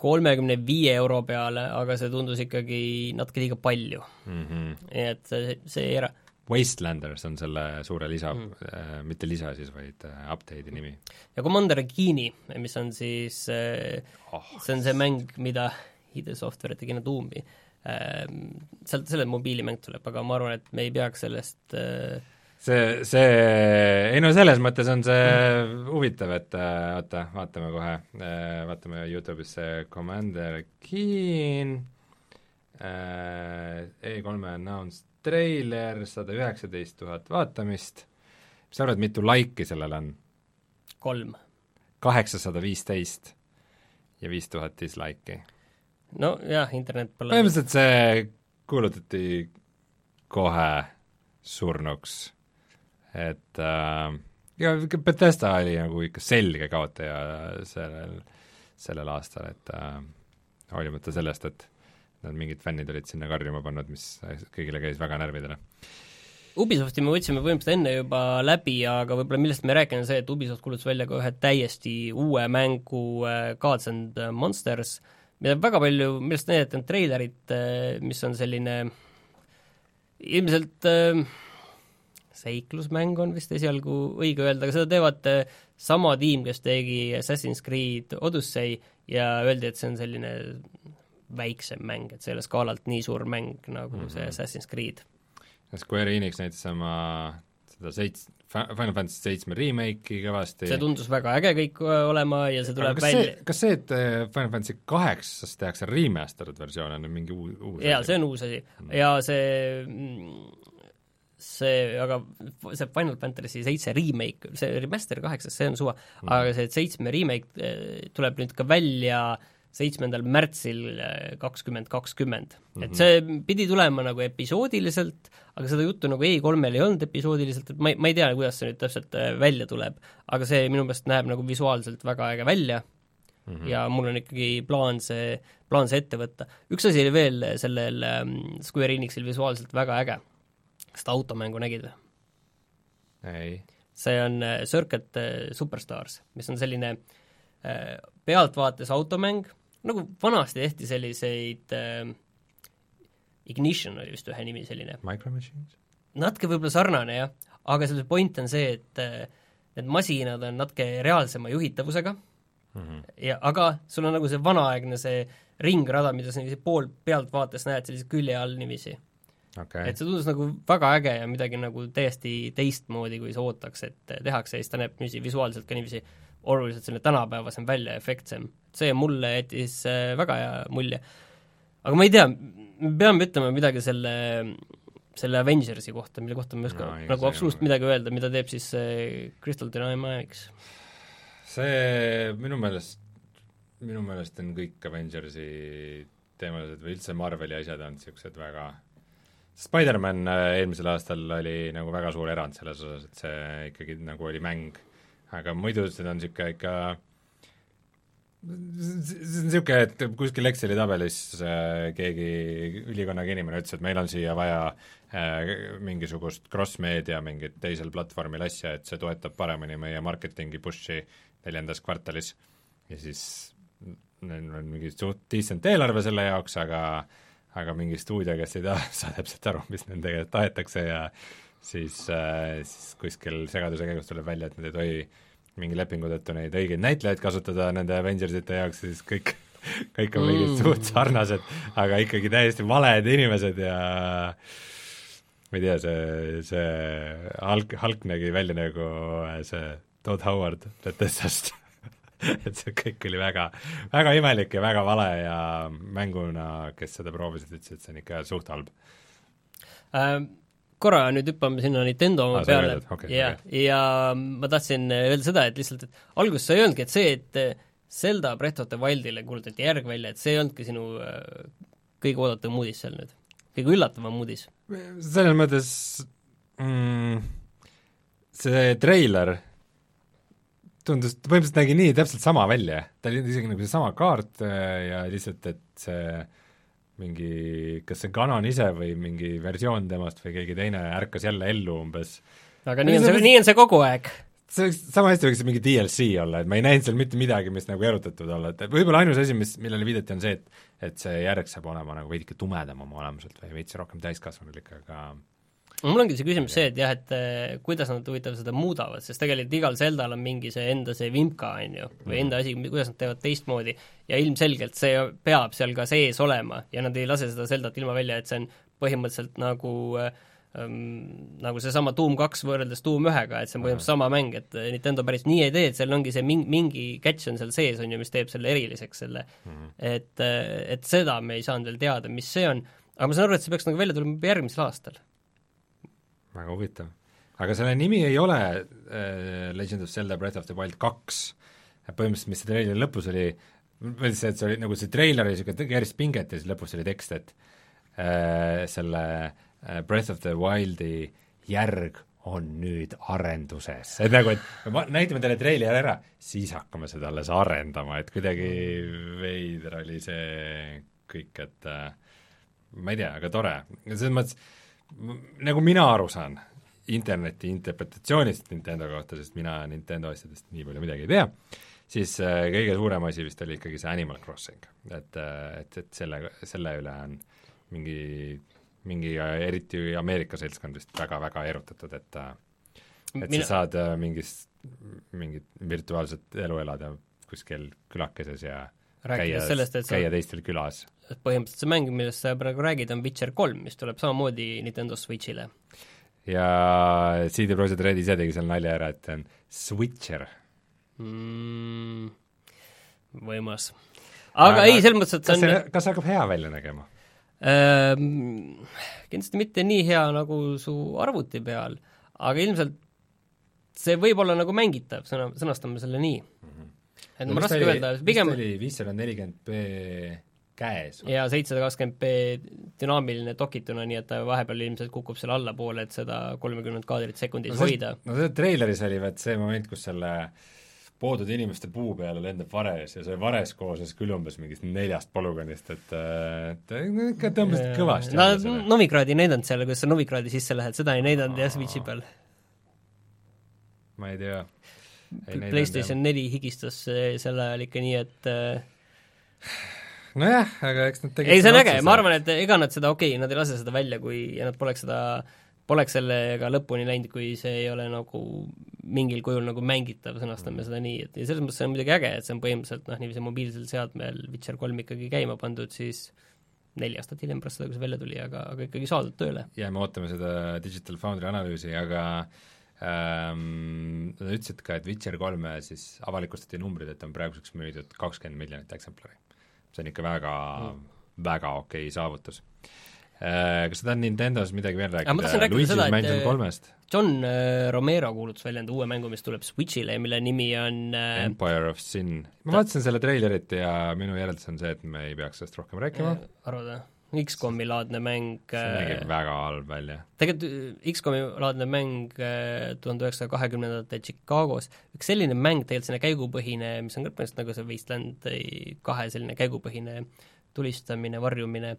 kolmekümne viie euro peale, aga see tundus ikkagi natuke liiga palju mm. -hmm. nii et see, see ei era-, Wastelanders on selle suure lisa mm., äh, mitte lisa siis, vaid äh, update'i nimi. ja Commander Keen'i, mis on siis äh, oh, see on see mäng, mida ID Software tegi enne Doomi äh,, sealt, selle mobiilimäng tuleb, aga ma arvan, et me ei peaks sellest äh, see, see, ei no selles mõttes on see mm. huvitav, et äh, oota, vaatame kohe, äh, vaatame Youtube'is see Commander Keen äh,, E3 announced treiler, sada üheksateist tuhat vaatamist, mis sa arvad, mitu laiki sellel on? kolm. kaheksasada viisteist ja viis tuhat dislike'i. No jah, internet pole põhimõtteliselt see kuulutati kohe surnuks, et äh, ja Bethesda oli nagu ikka selge kaotaja sellel, sellel aastal, et äh, hoolimata sellest, et nad mingid fännid olid sinna karjuma pannud, mis kõigile käis väga närvidele. Ubisofti me võtsime põhimõtteliselt enne juba läbi, aga võib-olla millest me rääkinud, on see, et Ubisoft kuulutas välja ka ühe täiesti uue mängu äh, Gods and Monsters, mida väga palju, millest näidati on treilerit, äh, mis on selline ilmselt äh, seiklusmäng on vist esialgu õige öelda, aga seda teevad sama tiim, kes tegi Assassin's Creed Odyssey ja öeldi, et see on selline väiksem mäng, et see ei ole skaalalt nii suur mäng nagu mm -hmm. see Assassin's Creed. Square Enix näitas oma seda seits-, Final Fantasy seitsme remake'i kõvasti see tundus väga äge kõik äh, olema ja see tuleb kas välja kas see, et äh, Final Fantasy kaheksast tehakse remastered versioon, on mingi uus, uus jaa, see on uus asi mm. ja see see, aga see Final Fantasy seitse remake, see remaster kaheksas, see on suva mm., aga see seitsme remake äh, tuleb nüüd ka välja äh, seitsmendal märtsil äh, kakskümmend kakskümmend. et mhm. see pidi tulema nagu episoodiliselt, aga seda juttu nagu E3-l ei olnud episoodiliselt, et ma ei, ma ei tea, kuidas see nüüd täpselt äh, välja tuleb, aga see minu meelest näeb nagu visuaalselt väga äge välja mm -hmm. ja mul on ikkagi plaan see, plaan see ette võtta. üks asi oli veel sellel ähm, Square Enixil visuaalselt väga äge. kas te automängu nägid või? ei. see on äh, Circuit Superstars, mis on selline pealtvaates automäng, nagu vanasti tehti selliseid äh, Ignition oli vist ühe nimi selline. Micro Machines? natuke võib-olla sarnane jah, aga selle point on see, et äh, need masinad on natuke reaalsema juhitavusega mm -hmm. ja aga sul on nagu see vanaaegne see ringrada, mida sa niiviisi pool pealtvaates näed sellise külje all niiviisi okay.. et see tundus nagu väga äge ja midagi nagu täiesti teistmoodi, kui sa ootaks, et tehakse ja siis ta näeb niiviisi visuaalselt ka niiviisi oluliselt selline tänapäevasem välja, efektsem. see mulle jättis äh, väga hea mulje. aga ma ei tea, me peame ütlema midagi selle, selle Avengersi kohta, mille kohta ma ei oska no, nagu absoluutselt midagi öelda, mida teeb siis äh, Crystal Dynamics? see minu meelest, minu meelest on kõik Avengersi teemalised või üldse Marveli asjad on niisugused väga Spider-man äh, eelmisel aastal oli nagu väga suur erand selles osas, et see ikkagi nagu oli mäng aga muidu see on niisugune ikka see on niisugune, et kuskil Exceli tabelis äh, keegi ülikonnaga inimene ütles, et meil on siia vaja äh, mingisugust cross-meedia mingit teisel platvormil asja, et see toetab paremini meie marketingi push'i neljandas kvartalis. ja siis neil on mingi suht decent eelarve selle jaoks, aga aga mingi stuudio, kes ei tea, saa täpselt aru, mis nendega tahetakse ja siis äh,, siis kuskil segaduse käigus tuleb välja, et nad ei tohi mingi lepingu tõttu neid õigeid näitlejaid kasutada nende Avengersite jaoks, siis kõik, kõik on mingid mm. suht sarnased, aga ikkagi täiesti valed inimesed ja ma ei tea, see, see Hulk, Hulk nägi välja nagu see Todd Howard Bethesdast et see kõik oli väga, väga imelik ja väga vale ja mänguna, kes seda proovisid, ütlesid, et see on ikka suht halb ähm korra nüüd hüppame sinna Nintendo ah, peale okay, ja okay., ja ma tahtsin öelda seda, et lihtsalt, et alguses sa ei öelnudki, et see, et Zelda Breath of the Wildile kuulutati järg välja, et see ei olnudki sinu äh, kõige oodatum uudis seal nüüd? kõige üllatavam uudis. selles mõttes mm, see treiler tundus, põhimõtteliselt nägi nii täpselt sama välja, ta oli isegi nagu seesama kaart äh, ja lihtsalt, et see mingi, kas see kanon ise või mingi versioon temast või keegi teine ärkas jälle ellu umbes. aga nii on see, nii on see kogu aeg. see võiks, sama hästi võiks see mingi DLC olla, et ma ei näinud seal mitte midagi, mis nagu erutatud olla, et võib-olla ainus asi, mis, millele viidati, on see, et et see järg saab olema nagu veidike tumedam oma olemuselt või veits rohkem täiskasvanulik, aga mul ongi see küsimus see, et jah, et eh, kuidas nad huvitav seda muudavad, sest tegelikult igal Zeldal on mingi see enda see vimka, on ju, või enda asi, kuidas nad teevad teistmoodi, ja ilmselgelt see peab seal ka sees olema ja nad ei lase seda Zeldat ilma välja, et see on põhimõtteliselt nagu ähm, nagu seesama Doom kaks võrreldes Doom ühega, et see on põhimõtteliselt sama mäng, et Nintendo päris nii ei tee, et seal ongi see mingi, mingi catch on seal sees, on ju, mis teeb selle eriliseks, selle mm -hmm. et, et seda me ei saanud veel teada, mis see on, aga ma saan aru, et see peaks nagu välja tulema järgmisel aastal väga huvitav. aga selle nimi ei ole äh, Legend of Zelda Breath of the Wild kaks, põhimõtteliselt mis see treileri lõpus oli, või see, et see oli nagu see treiler oli niisugune, keeris pinget ja siis lõpus oli tekst, et äh, selle äh, Breath of the Wildi järg on nüüd arenduses, et nagu, et ma, näitame teile treileri ära, siis hakkame seda alles arendama, et kuidagi veider oli see kõik, et äh, ma ei tea, aga tore, selles mõttes nagu mina aru saan interneti interpretatsioonist Nintendo kohta, sest mina Nintendo asjadest nii palju midagi ei tea, siis äh, kõige suurem asi vist oli ikkagi see Animal Crossing. et, äh, et, et selle, selle üle on mingi, mingi eriti Ameerika seltskond vist väga-väga erutatud, et äh, et Mina... sa saad mingist, mingit virtuaalset elu elada kuskil külakeses ja rääkides käia, sellest, et käia sa... teistel külas põhimõtteliselt see mäng, millest sa praegu räägid, on Witcher kolm, mis tuleb samamoodi Nintendo Switchile. ja CD Projekt Red ise tegi seal nalja ära, et see on Switcher mm,. võimas. aga ei, selles mõttes, et see on kas see hakkab hea välja nägema ähm,? Kindlasti mitte nii hea, nagu su arvuti peal, aga ilmselt see võib olla nagu mängitav, sõna, sõnastame selle nii. Et no, ma raske öelda, pigem oli viissada nelikümmend B käes. ja seitsesada kakskümmend B dünaamiline dokituna, nii et ta vahepeal ilmselt kukub seal allapoole, et seda kolmekümmet kaadrit sekundis no, hoida. no see treileris oli vaat see moment, kus selle poodud inimeste puu peale lendab vares ja see vares koosnes küll umbes mingist neljast polügoonist, et et ikka tõmbasid kõvasti Nad Novigradi ei näidanud seal, kuidas sa Novigradi sisse lähed, seda ei näidanud jah, Switchi peal. ma ei tea. PlayStation neli higistas sel ajal ikka nii, et äh, nojah, aga eks nad tegid ei, see on äge, ma arvan, et ega nad seda, okei okay,, nad ei lase seda välja, kui, ja nad poleks seda, poleks sellega lõpuni läinud, kui see ei ole nagu mingil kujul nagu mängitav, sõnastame seda nii, et ja selles mõttes see on muidugi äge, et see on põhimõtteliselt noh, niiviisi mobiilsel seadmel Witcher kolm ikkagi käima pandud, siis neli aastat hiljem pärast seda, kui see välja tuli, aga, aga ikkagi saadud tööle. jääme ootame seda Digital Foundry analüüsi, aga ähm, nad ütlesid ka, et Witcher kolme siis avalikustati numbrid, et on praeguseks müüdud kakskümmend miljonit eksemplari see on ikka väga mm., väga okei okay saavutus. Äh, kas sa tahad Nintendos midagi veel rääkida? Luigi's Mansion äh, kolmest? John äh, Romero kuulutas välja enda uue mängu, mis tuleb Switch'ile ja mille nimi on Empire of Sin. ma vaatasin selle treilerit ja minu järeldus on see, et me ei peaks sellest rohkem rääkima. arvad või? X-komi laadne mäng see nägib väga halb välja. tegelikult X-komi laadne mäng tuhande üheksasaja kahekümnendate Chicagos, üks selline mäng, tegelikult selline käigupõhine, mis on põhimõtteliselt nagu see Wasteland kahe selline käigupõhine tulistamine, varjumine,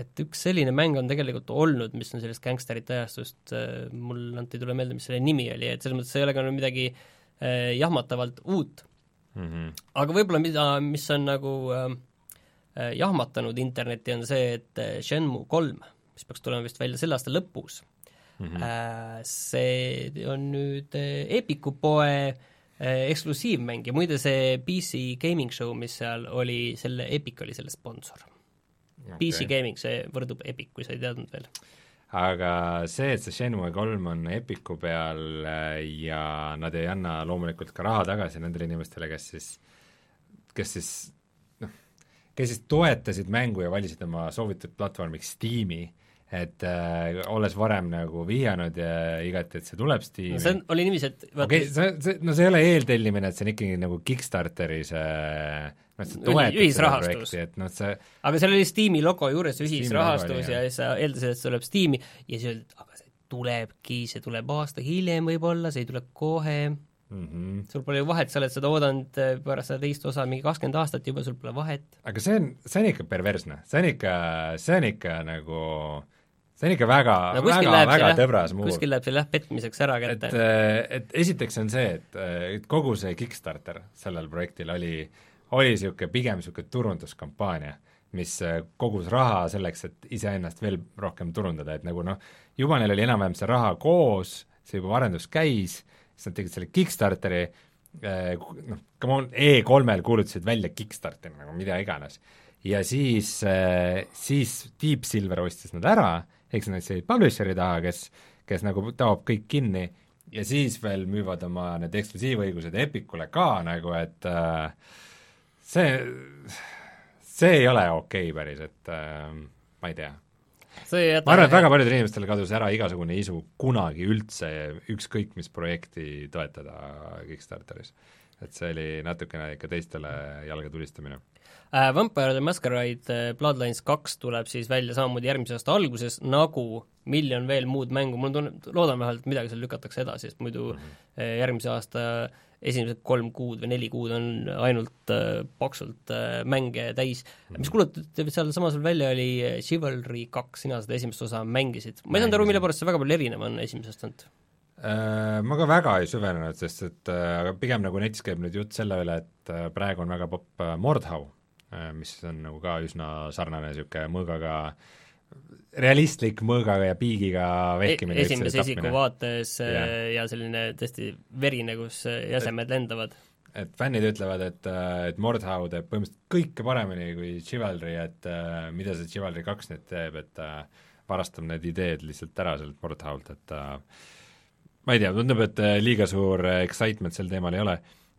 et üks selline mäng on tegelikult olnud, mis on sellest gängsterite ajastust, mul ainult ei tule meelde, mis selle nimi oli, et selles mõttes ei ole ka midagi jahmatavalt uut mm. -hmm. aga võib-olla mida, mis on nagu äh, Äh, jahmatanud internetti, on see, et äh, Shenmue kolm, mis peaks tulema vist välja selle aasta lõpus mm, -hmm. see on nüüd Epiku poe eksklusiivmäng ja muide see PC Gaming Show, mis seal oli, selle Epic oli selle sponsor. Okay.. PC Gaming, see võrdub Epic, kui sa ei teadnud veel. Aga see, et see Shenmue kolm on Epiku peal ja nad ei anna loomulikult ka raha tagasi nendele inimestele, kes siis, kes siis kes siis toetasid mängu ja valisid oma soovitud platvormiks Steam'i, et äh, olles varem nagu vihjanud ja igati, et see tuleb Steam'i. No see on, oli niiviisi, et okei okay,, see, see, no see ei ole eeltellimine, et see on ikkagi nagu Kickstarteri see noh, sa Ühi- toetad seda ühisrahastus. projekti, et noh, see aga seal oli Steam'i logo juures ühisrahastus ja siis sa eeldasid, et see tuleb Steam'i ja siis öeldi, et aga see tulebki, see tuleb aasta hiljem võib-olla, see ei tule kohe, mm -hmm. sul pole ju vahet, sa oled seda oodanud eh, pärast seda teist osa mingi kakskümmend aastat juba, sul pole vahet. aga see on, see on ikka perversne, see on ikka, see on ikka nagu, see on ikka väga no väga, väga tõbras muu. kuskil läheb see jah petmiseks ära et kätte., et esiteks on see, et, et kogu see Kickstarter sellel projektil oli, oli niisugune pigem niisugune turunduskampaania, mis kogus raha selleks, et iseennast veel rohkem turundada, et nagu noh, juba neil oli enam-vähem see raha koos, see juba arendus käis, siis nad tegid selle Kickstarteri, noh, come on, E3-l kuulutasid välja Kickstarteri nagu mida iganes. ja siis, siis Deep Silver ostis nad ära, eks nad said publisheri taha, kes, kes nagu taob kõik kinni ja siis veel müüvad oma need eksklusiivõigused Epicule ka nagu, et äh, see, see ei ole okei okay päris, et äh, ma ei tea. Jäta ma arvan, et väga paljudel inimestel kadus ära igasugune isu kunagi üldse ükskõik mis projekti toetada Kickstarteris. et see oli natukene ikka teistele jalga tulistamine. äh, Vampire the Masquerade äh, Bloodlines kaks tuleb siis välja samamoodi järgmise aasta alguses, nagu miljon veel muud mängu, mul tunne, loodan vähemalt, midagi seal lükatakse edasi, sest muidu mm -hmm. järgmise aasta esimesed kolm kuud või neli kuud on ainult äh, paksult äh, mänge täis mm. -hmm. mis kuulutati sealsamas välja, oli äh, Chivalry kaks, sina seda esimest osa mängisid. ma ei saanud aru, mille pärast see väga palju erinev on esimesest olnud Äh, Ma ka väga ei süvenenud, sest et äh, aga pigem nagu netis käib nüüd jutt selle üle, et äh, praegu on väga popp Mordhau, mis on nagu ka üsna sarnane niisugune mõõgaga, realistlik mõõgaga ja piigiga vehkimine. e esimese isiku vaates Jah. yeah. ja selline tõesti verine, kus äh, jäsemed lendavad. et fännid ütlevad, et, et Mordhau teeb põhimõtteliselt kõike paremini kui Chivalry, et äh, mida see Chivalry kaks nüüd teeb, et äh, varastab need ideed lihtsalt ära sellelt Mordhault, et äh, ma ei tea, tundub, et äh, liiga suur äh, excitement sel teemal ei ole.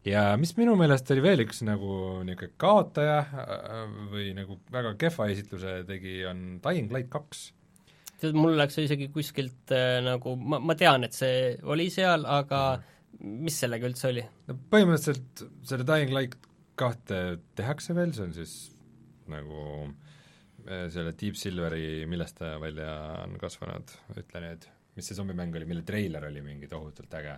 Ja mis minu meelest oli veel üks nagu niisugune kaotaja äh, või nagu väga kehva esitluse tegi, on Dying Light kaks. tead, mul läks see isegi kuskilt äh, nagu, ma, ma tean, et see oli seal, aga mis sellega üldse oli? no põhimõtteliselt selle Dying Light kahte tehakse veel, see on siis nagu äh, selle Deep Silveri, millest ta välja on kasvanud, ütle nüüd, mis see zombimäng oli, mille treiler oli mingi tohutult äge?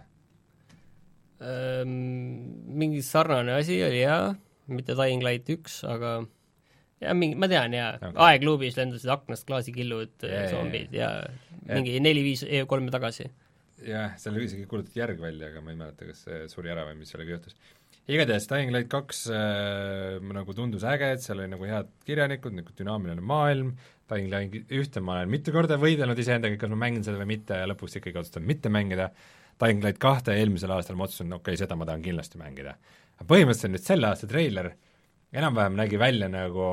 Mingi sarnane asi oli jaa, mitte Dying Light üks, aga jah, mingi, ma tean jaa okay., aegluubis lendasid aknast klaasikillud yeah, zombid ja mingi neli-viis E3-e tagasi. jah, seal oli isegi kuulutati järg välja, aga ma ei mäleta, kas see suri ära või mis sellega juhtus. igatahes Dying Light kaks äh, nagu tundus äge, et seal oli nagu head kirjanikud, nagu dünaamiline maailm, Dying Light ühte ma olen mitu korda võidelnud iseendaga, kas ma mängin seda või mitte ja lõpuks ikkagi otsustan mitte mängida, Dying Light kahte eelmisel aastal ma otsustasin, okei okay,, seda ma tahan kindlasti mängida. põhimõtteliselt nüüd selle aasta treiler enam-vähem nägi välja nagu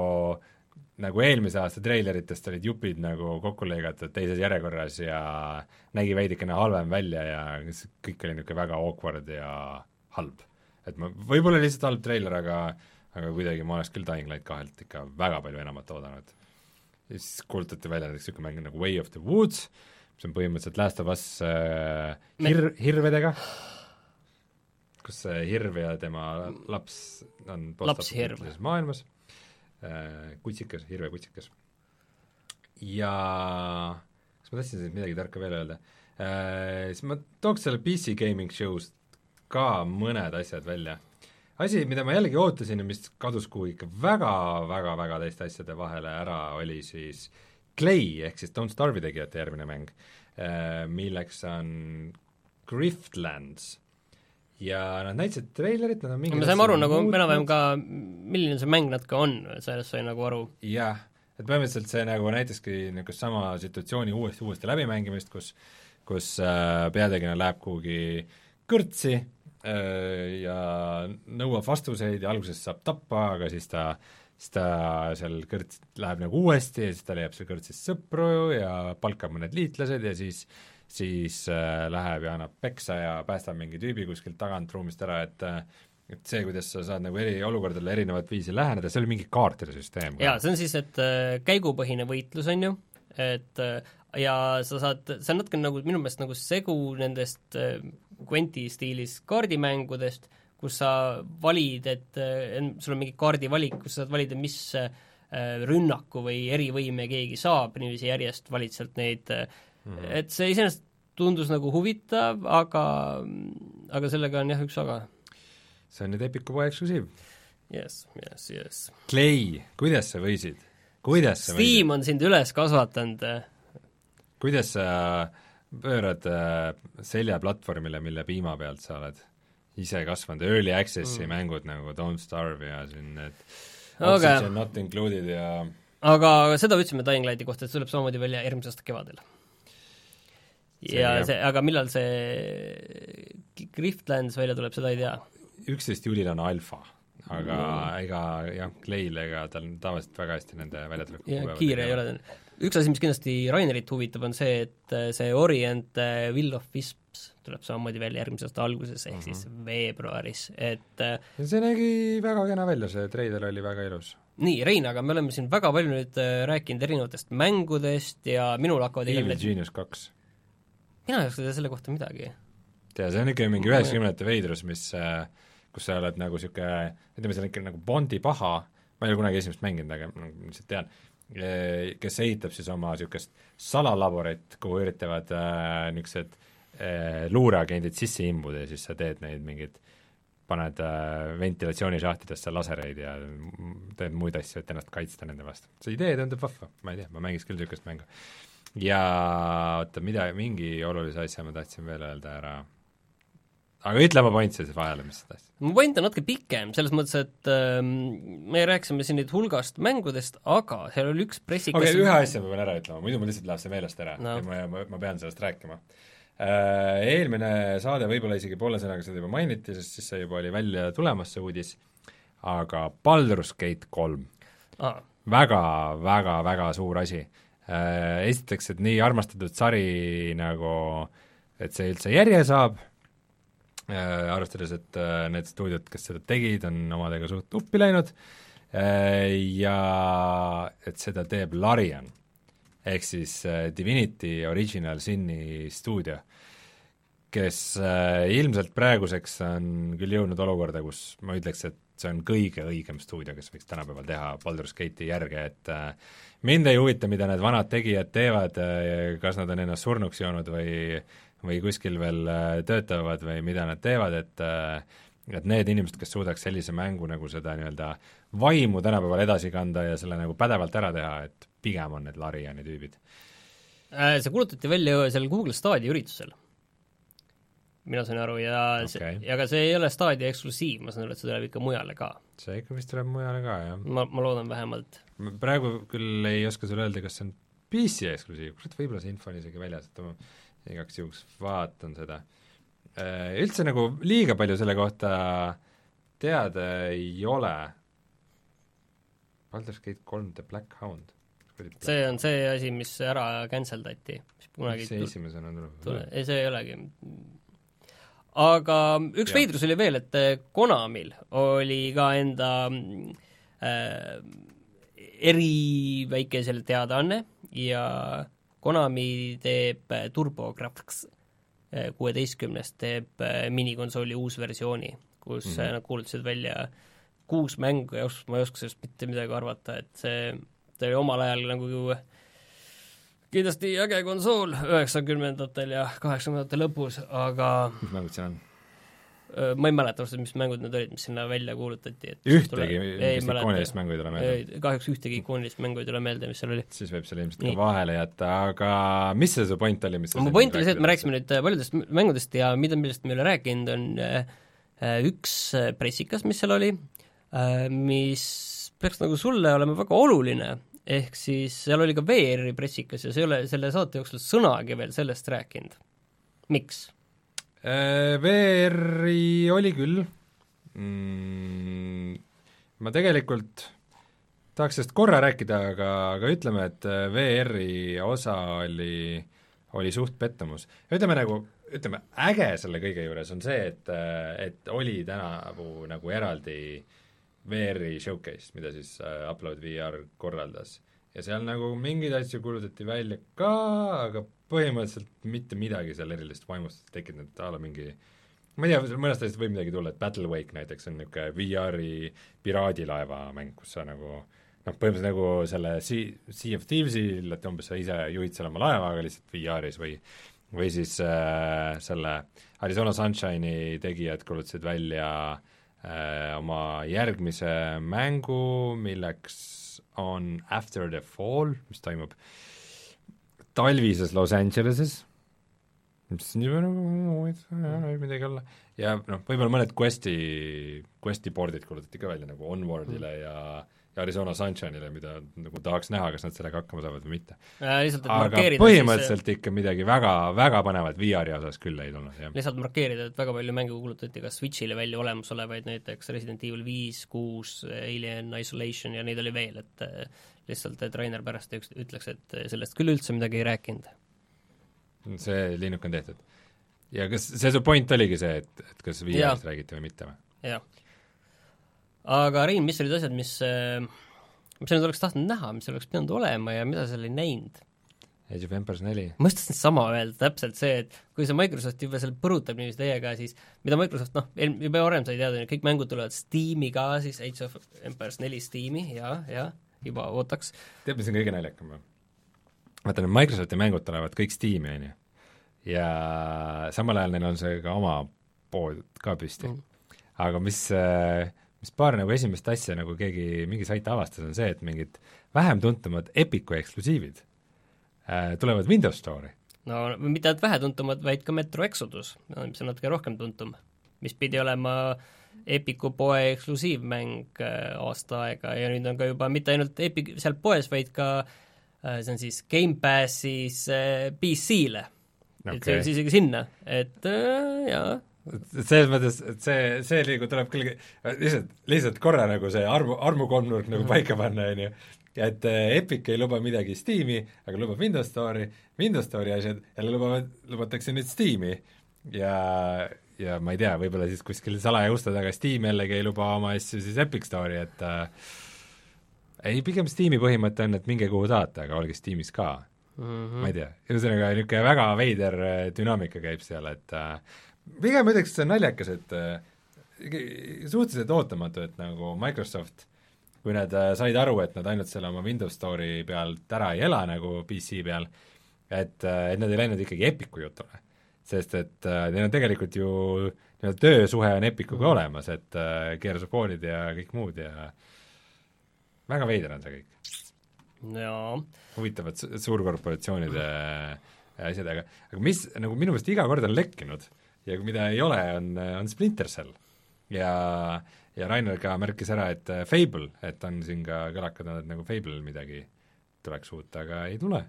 nagu eelmise aasta treileritest olid jupid nagu kokku lõigatud teises järjekorras ja nägi veidikene halvem välja ja kõik oli niisugune väga awkward ja halb. et ma, võib-olla lihtsalt halb treiler, aga aga kuidagi ma oleks küll Dying Light kahelt ikka väga palju enamat oodanud. ja siis kuulutati välja näiteks niisugune mäng nagu Way of the Woods, mis on põhimõtteliselt Last of Us äh, hir-, hirvedega, kus see hirv ja tema laps on postapokalüptilises maailmas äh, kutsikas, hirvekutsikas. ja kas ma tahtsin siit midagi tarka veel öelda äh,, siis ma tooks selle PC Gaming Show'st ka mõned asjad välja. asi, mida ma jällegi ootasin ja mis kadus kuhugi ikka väga, väga, väga teiste asjade vahele ära, oli siis Clay ehk siis Don't Starve'i tegijate järgmine mäng äh,, milleks on Griftlands ja nad näitasid treilerit, nad on mingi me saime aru nagu enam-vähem ka, milline see mäng natuke on, sellest sai nagu aru. jah, et põhimõtteliselt see nagu näitaski niisugust sama situatsiooni uuesti, uuesti läbimängimist, kus kus äh, peategelane läheb kuhugi kõrtsi äh, ja nõuab vastuseid ja alguses saab tappa, aga siis ta siis ta seal kõrts läheb nagu uuesti ja siis ta leiab seal kõrtsis sõpru ja palkab mõned liitlased ja siis siis äh, läheb ja annab peksa ja päästab mingi tüübi kuskilt tagant ruumist ära, et äh, et see, kuidas sa saad nagu eri olukordadele erinevat viisi läheneda, see oli mingi kaartide süsteem jaa, see on siis, et äh, käigupõhine võitlus, on ju, et äh, ja sa saad, see on natuke nagu minu meelest nagu segu nendest äh, Quenti stiilis kaardimängudest, kus sa valid, et äh, sul on mingi kaardivalik, kus sa saad valida, mis äh, rünnaku või erivõime keegi saab, niiviisi järjest valid sealt neid mm, -hmm. et see iseenesest tundus nagu huvitav, aga, aga sellega on jah üks aga. see on nüüd Epiku poe eksklusiiv. Yes, yes, yes. Clay, kuidas sa võisid? kuidas sa Steam võisid? on sind üles kasvatanud. kuidas sa pöörad selja platvormile, mille piima pealt sa oled ise kasvanud, early access'i mm. mängud nagu Don't Starve ja siin need Oxygen okay. Not Included ja aga seda ütlesime Dying Lighti kohta, et see tuleb samamoodi välja järgmise aasta kevadel. ja see, aga millal see Griftlands välja tuleb, seda ei tea. üksteist juulil on alfa, aga mm. ega jah, Clay'l ega tal tavaliselt väga hästi nende väljatuleku ja kiire ei ole üks asi, mis kindlasti Rainerit huvitab, on see, et see Orient eh, Will of Wisps tuleb samamoodi välja järgmise aasta alguses, ehk mm -hmm. siis mhm. veebruaris, et see nägi väga kena välja, see treiler oli väga ilus nii, Rein, aga me oleme siin väga palju nüüd äh, rääkinud erinevatest mängudest ja minul hakkavad Evil Genius kaks. mina ei oska teada selle kohta midagi. tea, see on ikka mingi üheksakümnendate veidrus, mis, äh, kus sa oled nagu niisugune, ütleme, see on ikka nagu Bondi paha, ma ei ole kunagi esimest mänginud, aga lihtsalt tean, äh, kes ehitab siis oma niisugust salalaborit, kuhu üritavad äh, niisugused luureagendid sisse imbuda ja siis sa teed neid mingeid äh, paned äh, ventilatsioonishahtlitesse lasereid ja teed muid asju, et ennast kaitsta nende vastu. see idee tundub vahva, ma ei tea, ma mängiks küll niisugust mängu. ja oota, mida, mingi olulise asja ma tahtsin veel öelda ära, aga ütle oma point siis vahele, mis sa tahtsid. mu point on natuke pikem, selles mõttes, et ähm, me rääkisime siin nüüd hulgast mängudest, aga seal oli üks pressikas okei okay,, ühe asja ma pean ära ütlema, muidu mul lihtsalt läheb see meelest ära no. ja ma, ma, ma pean sellest rääkima Äh, eelmine saade võib-olla isegi poole sõnaga seda juba mainiti, sest siis see juba oli välja tulemas, see uudis, aga Baldur's Gate kolm ah., väga, väga, väga suur asi. Äh, esiteks, et nii armastatud sari nagu, et see üldse järje saab, äh, arvestades, et need stuudiod, kes seda tegid, on omadega suht uppi läinud, ja et seda teeb Larian ehk siis Divinity Original Sin'i stuudio kes äh, ilmselt praeguseks on küll jõudnud olukorda, kus ma ütleks, et see on kõige õigem stuudio, kes võiks tänapäeval teha Baldur's Gate'i järge, et äh, mind ei huvita, mida need vanad tegijad teevad, äh, kas nad on ennast surnuks joonud või või kuskil veel töötavad või mida nad teevad, et et need inimesed, kes suudaks sellise mängu nagu seda nii-öelda vaimu tänapäeval edasi kanda ja selle nagu pädevalt ära teha, et pigem on need Lariani tüübid. See kuulutati välja seal Google Stadia üritusel mina sain aru ja okay. see, ja ka see ei ole Stadia eksklusiiv, ma saan aru, et see tuleb ikka mujale ka. see ikka vist tuleb mujale ka, jah. ma, ma loodan vähemalt. praegu küll ei oska sulle öelda, kas see on PC eksklusiiv, kurat, võib-olla see info on isegi väljas, et ma igaks juhuks vaatan seda. Äh, üldse nagu liiga palju selle kohta teada ei ole. Baldur's Gate kolm The Black Hound. See on see asi, mis ära cancel dati, mis see esimesena tuleb? ei, see ei olegi aga üks ja. veidrus oli veel, et äh, Konamil oli ka enda äh, eri väike selle teadaanne ja Konami teeb äh, TurboGrafx kuueteistkümnest teeb minikonsooli uusversiooni, kus mm -hmm. nad kuulutasid välja kuus mängu ja ma ei oska sellest mitte midagi arvata, et see, oli omal ajal nagu kindlasti äge konsool üheksakümnendatel ja kaheksakümnendate lõpus, aga mis mängud seal on? ma ei mäleta ausalt, mis mängud need olid, mis sinna välja kuulutati, et ühtegi ikoonilist mängu ei tule meelde? kahjuks ühtegi ikoonilist mängu ei tule meelde, mis seal oli. siis võib selle ilmselt ka vahele jätta, aga mis see su point oli, mis mu point oli see, et me rääkisime nüüd paljudest mängudest ja mida, millest me ei ole rääkinud, on üks pressikas, mis seal oli, mis peaks nagu sulle olema väga oluline ehk siis seal oli ka VR-i pressikas ja sa ei ole selle saate jooksul sõnagi veel sellest rääkinud. miks? Äh, VR-i oli küll mm,, ma tegelikult tahaks sellest korra rääkida, aga, aga ütleme, et äh, VR-i osa oli, oli suht pettumus. ütleme nagu, ütleme, äge selle kõige juures on see, et, äh, et oli tänavu nagu eraldi äh, VR-i showcase, mida siis äh, Upload VR korraldas. ja seal nagu mingeid asju kuulutati välja ka, aga põhimõtteliselt mitte midagi seal erilist vaimustust tekitanud, a la mingi ma ei tea, mõnest asjast võib midagi tulla, et Battle Wake näiteks on niisugune VR-i piraadilaeva mäng, kus sa nagu noh, põhimõtteliselt nagu selle Sea, Sea of Thieves'il, et umbes sa ise juhid seal oma laeva, aga lihtsalt VR-is või või siis äh, selle Arizona Sunshine'i tegijad kuulutasid välja äh, oma järgmise mängu, milleks on After the Fall, mis toimub talvises Los Angeleses, mis on juba nagu võib midagi olla, ja noh, võib-olla mõned Questi, Questi board'id kuulutati ka välja nagu Onwardile mm. ja Arizona Sunshine'ile, mida nagu tahaks näha, kas nad sellega hakkama saavad või mitte. et aga põhimõtteliselt siis, ikka midagi väga, väga põnevat VR-i osas küll ei tulnud, jah. lihtsalt markeerida, et väga palju mänge kuulutati ka Switch'ile välja olemasolevaid, näiteks Resident Evil viis, kuus, Alien Isolation ja neid oli veel, et eh, lihtsalt, et Rainer pärast ütleks, et sellest küll üldse midagi ei rääkinud. see linnuk on tehtud. ja kas, see su point oligi see, et, et kas VR-ist räägiti või mitte või? jah. Aga Rein, mis olid asjad, mis äh, mis sa nüüd oleks tahtnud näha, mis oleks pidanud olema ja mida sa ei näinud? Age of Empires neli. ma just tahtsin sama öelda, täpselt see, et kui see Microsoft juba seal põrutab niiviisi täiega, siis mida Microsoft noh, juba varem sai teada, kõik mängud tulevad Steam'i ka siis, Age of Empires neli Steam'i ja, ja juba ootaks. tead, mis on kõige naljakam või? vaata, need Microsofti mängud tulevad kõik Steam'i, on ju. ja samal ajal neil on see ka oma pood ka püsti mm.. aga mis äh, mis paar nagu esimest asja nagu keegi, mingi sait avastas, on see, et mingid vähem tuntumad Epicu eksklusiivid äh, tulevad Windows Store'i. no mitte ainult vähetuntumad, vaid ka Metro Exodus, mis on natuke rohkem tuntum, mis pidi olema Epicu poe eksklusiivmäng äh, aasta aega ja nüüd on ka juba mitte ainult Epic seal poes, vaid ka äh, see on siis Gamepassis äh, PC-le okay.. et see on siis isegi sinna, et äh, jaa selles mõttes, et see, see nagu tuleb küll lihtsalt, lihtsalt korra nagu see armu, armukolmnurk nagu paika panna, on ju, et äh, Epic ei luba midagi Steam'i, aga lubab Windows Store'i, Windows Store'i asjad jälle lubavad, lubatakse nüüd Steam'i ja, ja ma ei tea, võib-olla siis kuskil salaja uste taga Steam jällegi ei luba oma asju siis Epic Store'i, et äh, ei, pigem Steam'i põhimõte on, et minge kuhu tahate, aga olge Steamis ka mm. -hmm. ma ei tea, ühesõnaga niisugune väga veider äh, dünaamika käib seal, et äh, pigem ma ütleks, et see on naljakas, et äh, suhteliselt ootamatu, et nagu Microsoft, kui nad äh, said aru, et nad ainult selle oma Windows Store'i pealt ära ei ela nagu PC peal, et, äh, et nad ei läinud ikkagi Epicu jutule. sest et neil on tegelikult ju nii-öelda töösuhe on Epicuga mm. olemas, et Gears of War'id ja kõik muud ja väga veider on see kõik. jaa. huvitavad suurkorporatsioonide asjad, aga, aga mis nagu minu meelest iga kord on lekkinud ja mida ei ole, on, on Splinter Cell. ja, ja Rainer ka märkis ära, et äh, Fable, et on siin ka kõlakad et nagu Fable'il midagi tuleks uut, aga ei tule.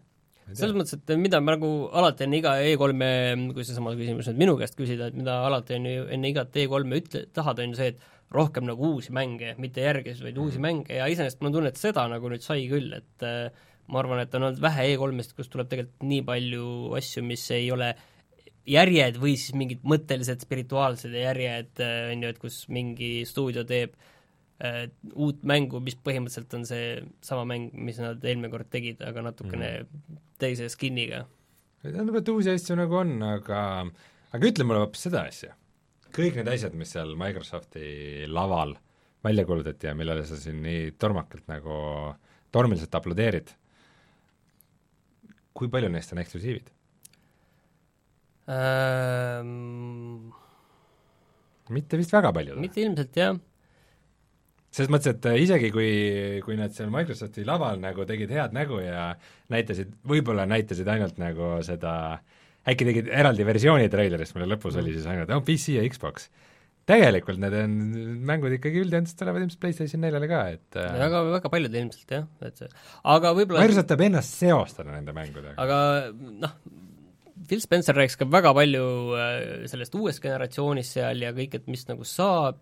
selles mõttes, et mida ma nagu alati enne iga E3-e, kui seesama küsimus nüüd minu käest küsida, et mida alati on ju enne igat E3-e ütle, tahad, on ju see, et rohkem nagu uusi mänge, mitte järgis, vaid uusi mm. mänge ja iseenesest mul on tunne, et seda nagu nüüd sai küll, et äh, ma arvan, et on olnud vähe E3-ist, kus tuleb tegelikult nii palju asju, mis ei ole äh, järjed või siis mingid mõttelised spirituaalsed järjed, äh, on ju, et kus mingi stuudio teeb äh, uut mängu, mis põhimõtteliselt on see sama mäng, mis nad eelmine kord tegid, aga natukene mm. teise skin'iga. tähendab, et uusi asju nagu on, aga aga ütle mulle hoopis seda asja. kõik need asjad, mis seal Microsofti laval välja kuulutati ja millele sa siin nii tormakalt nagu tormiliselt aplodeerid, kui palju neist on eksklusiivid? Ähm,? mitte vist väga palju. mitte ilmselt, jah. selles mõttes, et äh, isegi kui, kui nad seal Microsofti laval nagu tegid head nägu ja näitasid, võib-olla näitasid ainult nagu seda, äkki tegid eraldi versiooni treilerist, mille lõpus mm. oli siis ainult oh, PC ja Xbox tegelikult need on, mängud ikkagi üldjoontes tulevad ilmselt PlayStation neljale ka, et äh, väga, väga paljud ilmselt jah, et see, aga võib-olla Microsoft tahab ennast seostada nende mängudega. aga noh, Phil Spencer rääkis ka väga palju äh, sellest uuest generatsioonist seal ja kõik, et mis nagu saab.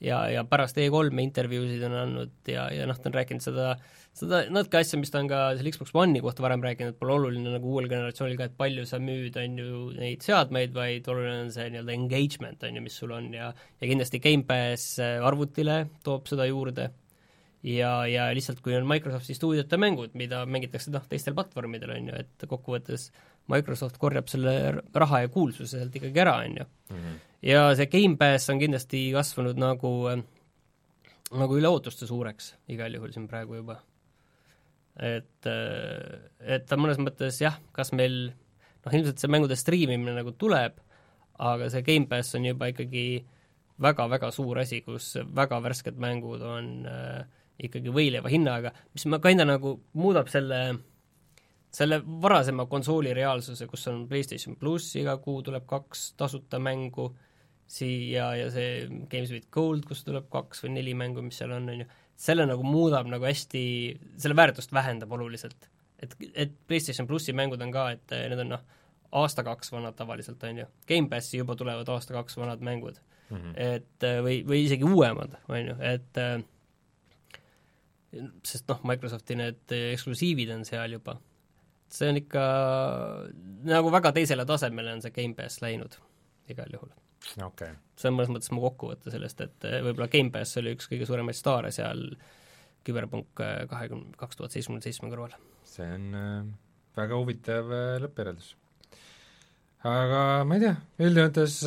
Ja, ja pärast E3-e intervjuusid on andnud ja, ja noh, ta on rääkinud seda, seda natuke asja, mis ta on ka selle Xbox One'i kohta varem rääkinud, et pole oluline nagu uuel generatsioonil ka, et palju sa müüd, on ju, neid seadmeid, vaid oluline on see nii-öelda engagement, on ju, mis sul on. Ja ja kindlasti Gamepass äh, arvutile toob seda juurde. Ja, ja lihtsalt kui on Microsofti stuudiote mängud, mida mängitakse noh, teistel platvormidel, on ju, et kokkuvõttes Microsoft korjab selle raha ja kuulsuse sealt ikkagi ära, on ju. Mhm. ja see Gamepass on kindlasti kasvanud nagu, nagu üle ootuste suureks igal juhul siin praegu juba. et, et ta mõnes mõttes jah, kas meil noh, ilmselt see mängude striimimine nagu tuleb, aga see Gamepass on juba ikkagi väga-väga suur asi, kus väga värsked mängud on äh, ikkagi võileiva hinnaga, mis ma kinda nagu muudab selle selle varasema konsooli reaalsuse, kus on PlayStation pluss, iga kuu tuleb kaks tasuta mängu, siia ja see Games with Gold, kus tuleb kaks või neli mängu, mis seal on, on ju, selle nagu muudab nagu hästi, selle väärtust vähendab oluliselt. et, et PlayStation plussi mängud on ka, et eh, need on noh, aasta-kaks vanad tavaliselt, on ju. Gamepassi juba tulevad aasta-kaks vanad mängud mm. -hmm. et eh, või, või isegi uuemad, on ju, et eh, sest noh, Microsofti need eksklusiivid on seal juba. See on ikka nagu väga teisele tasemele on see Gamepass läinud igal juhul okay. see on mõnes mõttes mu kokkuvõte sellest, et eh, võib-olla Gamepass oli üks kõige suuremaid staare seal küberpunk eh, kahekümne, kaks tuhat seitsmekümne seitsme kõrval. see on äh, väga huvitav lõppjäreldus. aga ma ei tea, üldjoontes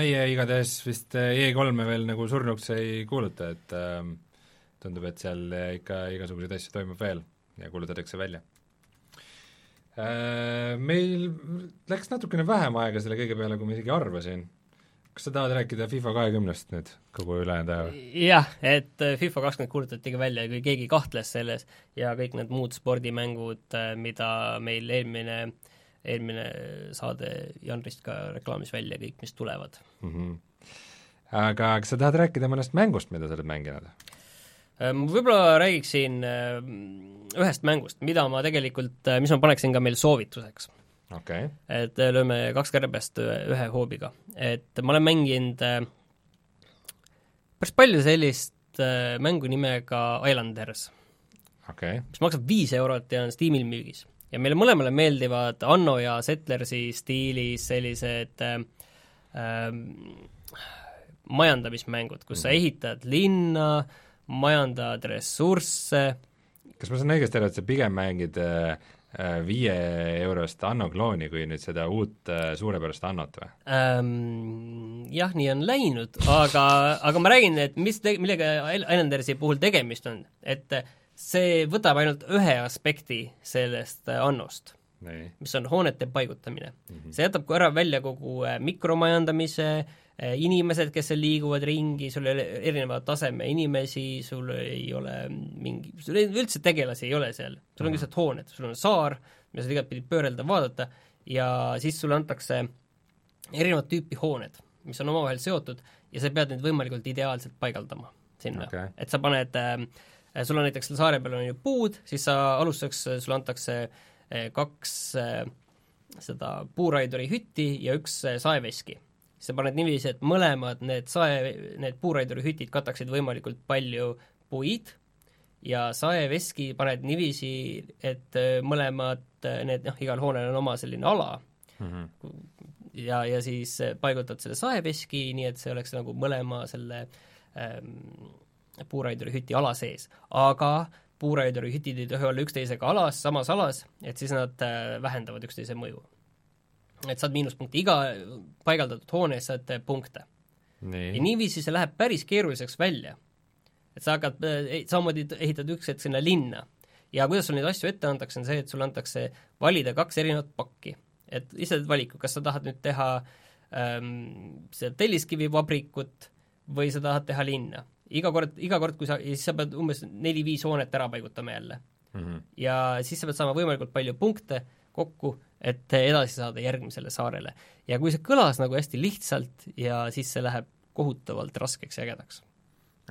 meie igatahes vist E3-e veel nagu surnuks ei kuuluta, et tundub, et seal ikka igasuguseid asju toimub veel ja kuulutatakse välja meil läks natukene vähem aega selle kõige peale, kui ma isegi arvasin. kas sa tahad rääkida FIFA kahekümnest nüüd kogu ülejäänud aja? jah, et äh, FIFA kakskümmend kuulutatigi välja, kui keegi kahtles selles ja kõik need muud spordimängud, äh, mida meil eelmine, eelmine saade Janrist ka reklaamis välja, kõik, mis tulevad mm. -hmm. aga kas sa tahad rääkida mõnest mängust, mida sa oled mänginud? Ma võib-olla räägiksin ühest mängust, mida ma tegelikult, mis ma paneksin ka meil soovituseks. okay.. et lööme kaks kärbest ühe hoobiga. et ma olen mänginud päris palju sellist mängu nimega Islanders okay.. mis maksab viis eurot ja on Steamil müügis. ja meile mõlemale meeldivad Anno ja Settlersi stiilis sellised äh, majandamismängud, kus sa Mhm. ehitad linna, majandad ressursse, kas ma saan õigesti aru, et sa pigem mängid äh, viie eurost Anno klooni, kui nüüd seda uut äh, suurepärast Annot või? ähm, jah, nii on läinud, aga, aga ma räägin, et mis millega Islandersi puhul tegemist on, et see võtab ainult ühe aspekti sellest äh, Annost, mis on hoonete paigutamine mm. -hmm. see jätab ära välja kogu mikromajandamise, inimesed, kes seal liiguvad ringi, sul ei ole erineva taseme inimesi, sul ei ole mingi, sul ei, üldse tegelasi ei ole seal, sul on lihtsalt hooned, sul on saar, mida saad igatpidi pöörelda, vaadata, ja siis sulle antakse erinevat tüüpi hooned, mis on omavahel seotud ja sa pead neid võimalikult ideaalselt paigaldama sinna. Okay., et sa paned äh, sul on näiteks seal saare peal on ju puud, siis sa alustuseks, sulle antakse kaks äh, seda puuraiduri hütti ja üks äh, saeveski siis sa paned niiviisi, et mõlemad need sae, need puuraiduri hütid kataksid võimalikult palju puid ja saeveski paned niiviisi, et mõlemad need noh, igal hoonel on oma selline ala mm, -hmm. ja, ja siis paigutad selle saeveski, nii et see oleks nagu mõlema selle ähm, puuraiduri hüti ala sees. aga puuraiduri hütid ei tohi olla üksteisega alas, samas alas, et siis nad äh, vähendavad üksteise mõju et saad miinuspunkti, iga paigaldatud hoone eest saad punkte. ja niiviisi see läheb päris keeruliseks välja. et sa hakkad, samamoodi ehitad üks hetk sinna linna ja kuidas sul neid asju ette antakse, on see, et sulle antakse valida kaks erinevat pakki. et ise teed valiku, kas sa tahad nüüd teha ähm, seda telliskivivabrikut või sa tahad teha linna. iga kord, iga kord, kui sa, ja siis sa pead umbes neli-viis hoonet ära paigutama jälle mm. -hmm. ja siis sa pead saama võimalikult palju punkte kokku, et edasi saada järgmisele saarele. ja kui see kõlas nagu hästi lihtsalt ja siis see läheb kohutavalt raskeks ja ägedaks.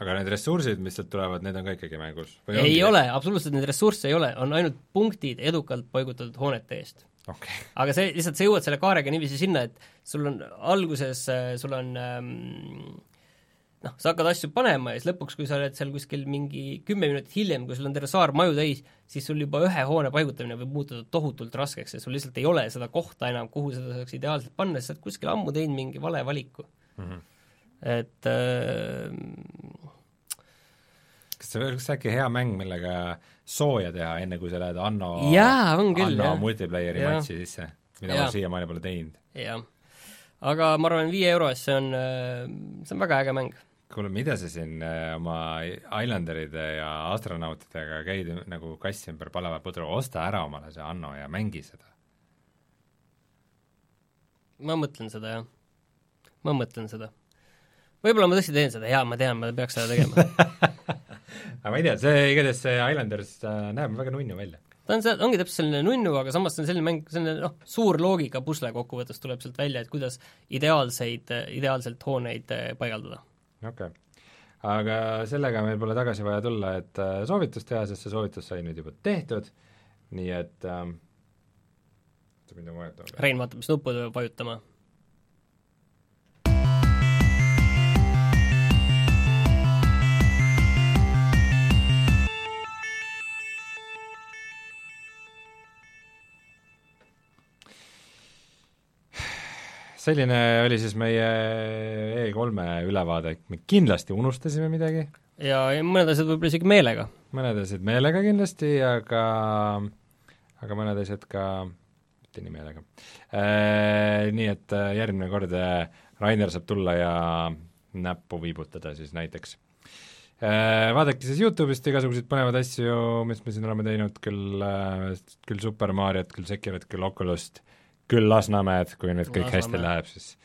aga need ressursid, mis sealt tulevad, need on ka ikkagi mängus? ei ongi? ole, absoluutselt neid ressursse ei ole, on ainult punktid edukalt paigutatud hoonete eest okay.. aga see, lihtsalt sa jõuad selle kaarega niiviisi sinna, et sul on alguses, sul on ähm, noh, sa hakkad asju panema ja siis lõpuks, kui sa oled seal kuskil mingi kümme minutit hiljem, kui sul on terve saar maju täis, siis sul juba ühe hoone paigutamine võib muutuda tohutult raskeks ja sul lihtsalt ei ole seda kohta enam, kuhu seda saaks ideaalselt panna, sest sa oled kuskil ammu teinud mingi vale valiku mm. -hmm. et äh, kas see oleks äkki hea mäng, millega sooja teha, enne kui sa lähed Anno Jaa, on küll, Anno multiplayeri Jah. matši sisse, mida Jaa. ma siiamaani pole teinud. jah. aga ma arvan, viie euro eest see on, see on väga äge mäng. Kuule, mida sa siin äh, oma Islanderide ja astronautidega käid nagu kass ümber palava pudru, osta ära omale see Anno ja mängi seda. ma mõtlen seda, jah. ma mõtlen seda. võib-olla ma tõesti teen seda, jaa, ma tean, ma peaks seda tegema aga ma ei tea, see igatahes see Islanders äh, näeb väga nunnu välja. ta on see, ongi täpselt selline nunnu, aga samas see on selline mäng, selline noh, suur loogika pusle kokkuvõttes tuleb sealt välja, et kuidas ideaalseid, ideaalselt hooneid eh, paigaldada. Okei okay. aga sellega meil pole tagasi vaja tulla, et äh, soovitust teha, sest see soovitus sai nüüd juba tehtud, nii et ähm, oota, mida ma vajutan? Rein vaatab, mis nuppu ta peab vajutama. Selline oli siis meie E3-e ülevaade, me kindlasti unustasime midagi, ja mõned asjad võib-olla isegi meelega. mõned asjad meelega kindlasti, aga aga mõned asjad ka mitte nii meelega. Nii et äh, järgmine kord äh, Rainer saab tulla ja näppu viibutada siis näiteks. Vaadake siis YouTube'ist igasuguseid põnevaid asju, mis me siin oleme teinud, küll, küll Super Mariot, küll Sekirat, küll Oculus't, küll Lasnamäed, kui nüüd kõik hästi Lasnamäe. läheb, siis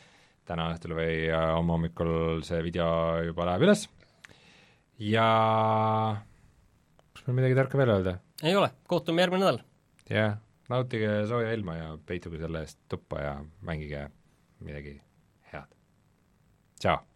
täna õhtul või äh, homme hommikul see video juba läheb üles ja kas mul midagi tarka veel öelda? ei ole, kohtume järgmine nädal. jah, nautige sooja ilma ja peituge selle eest tuppa ja mängige midagi head. tšau!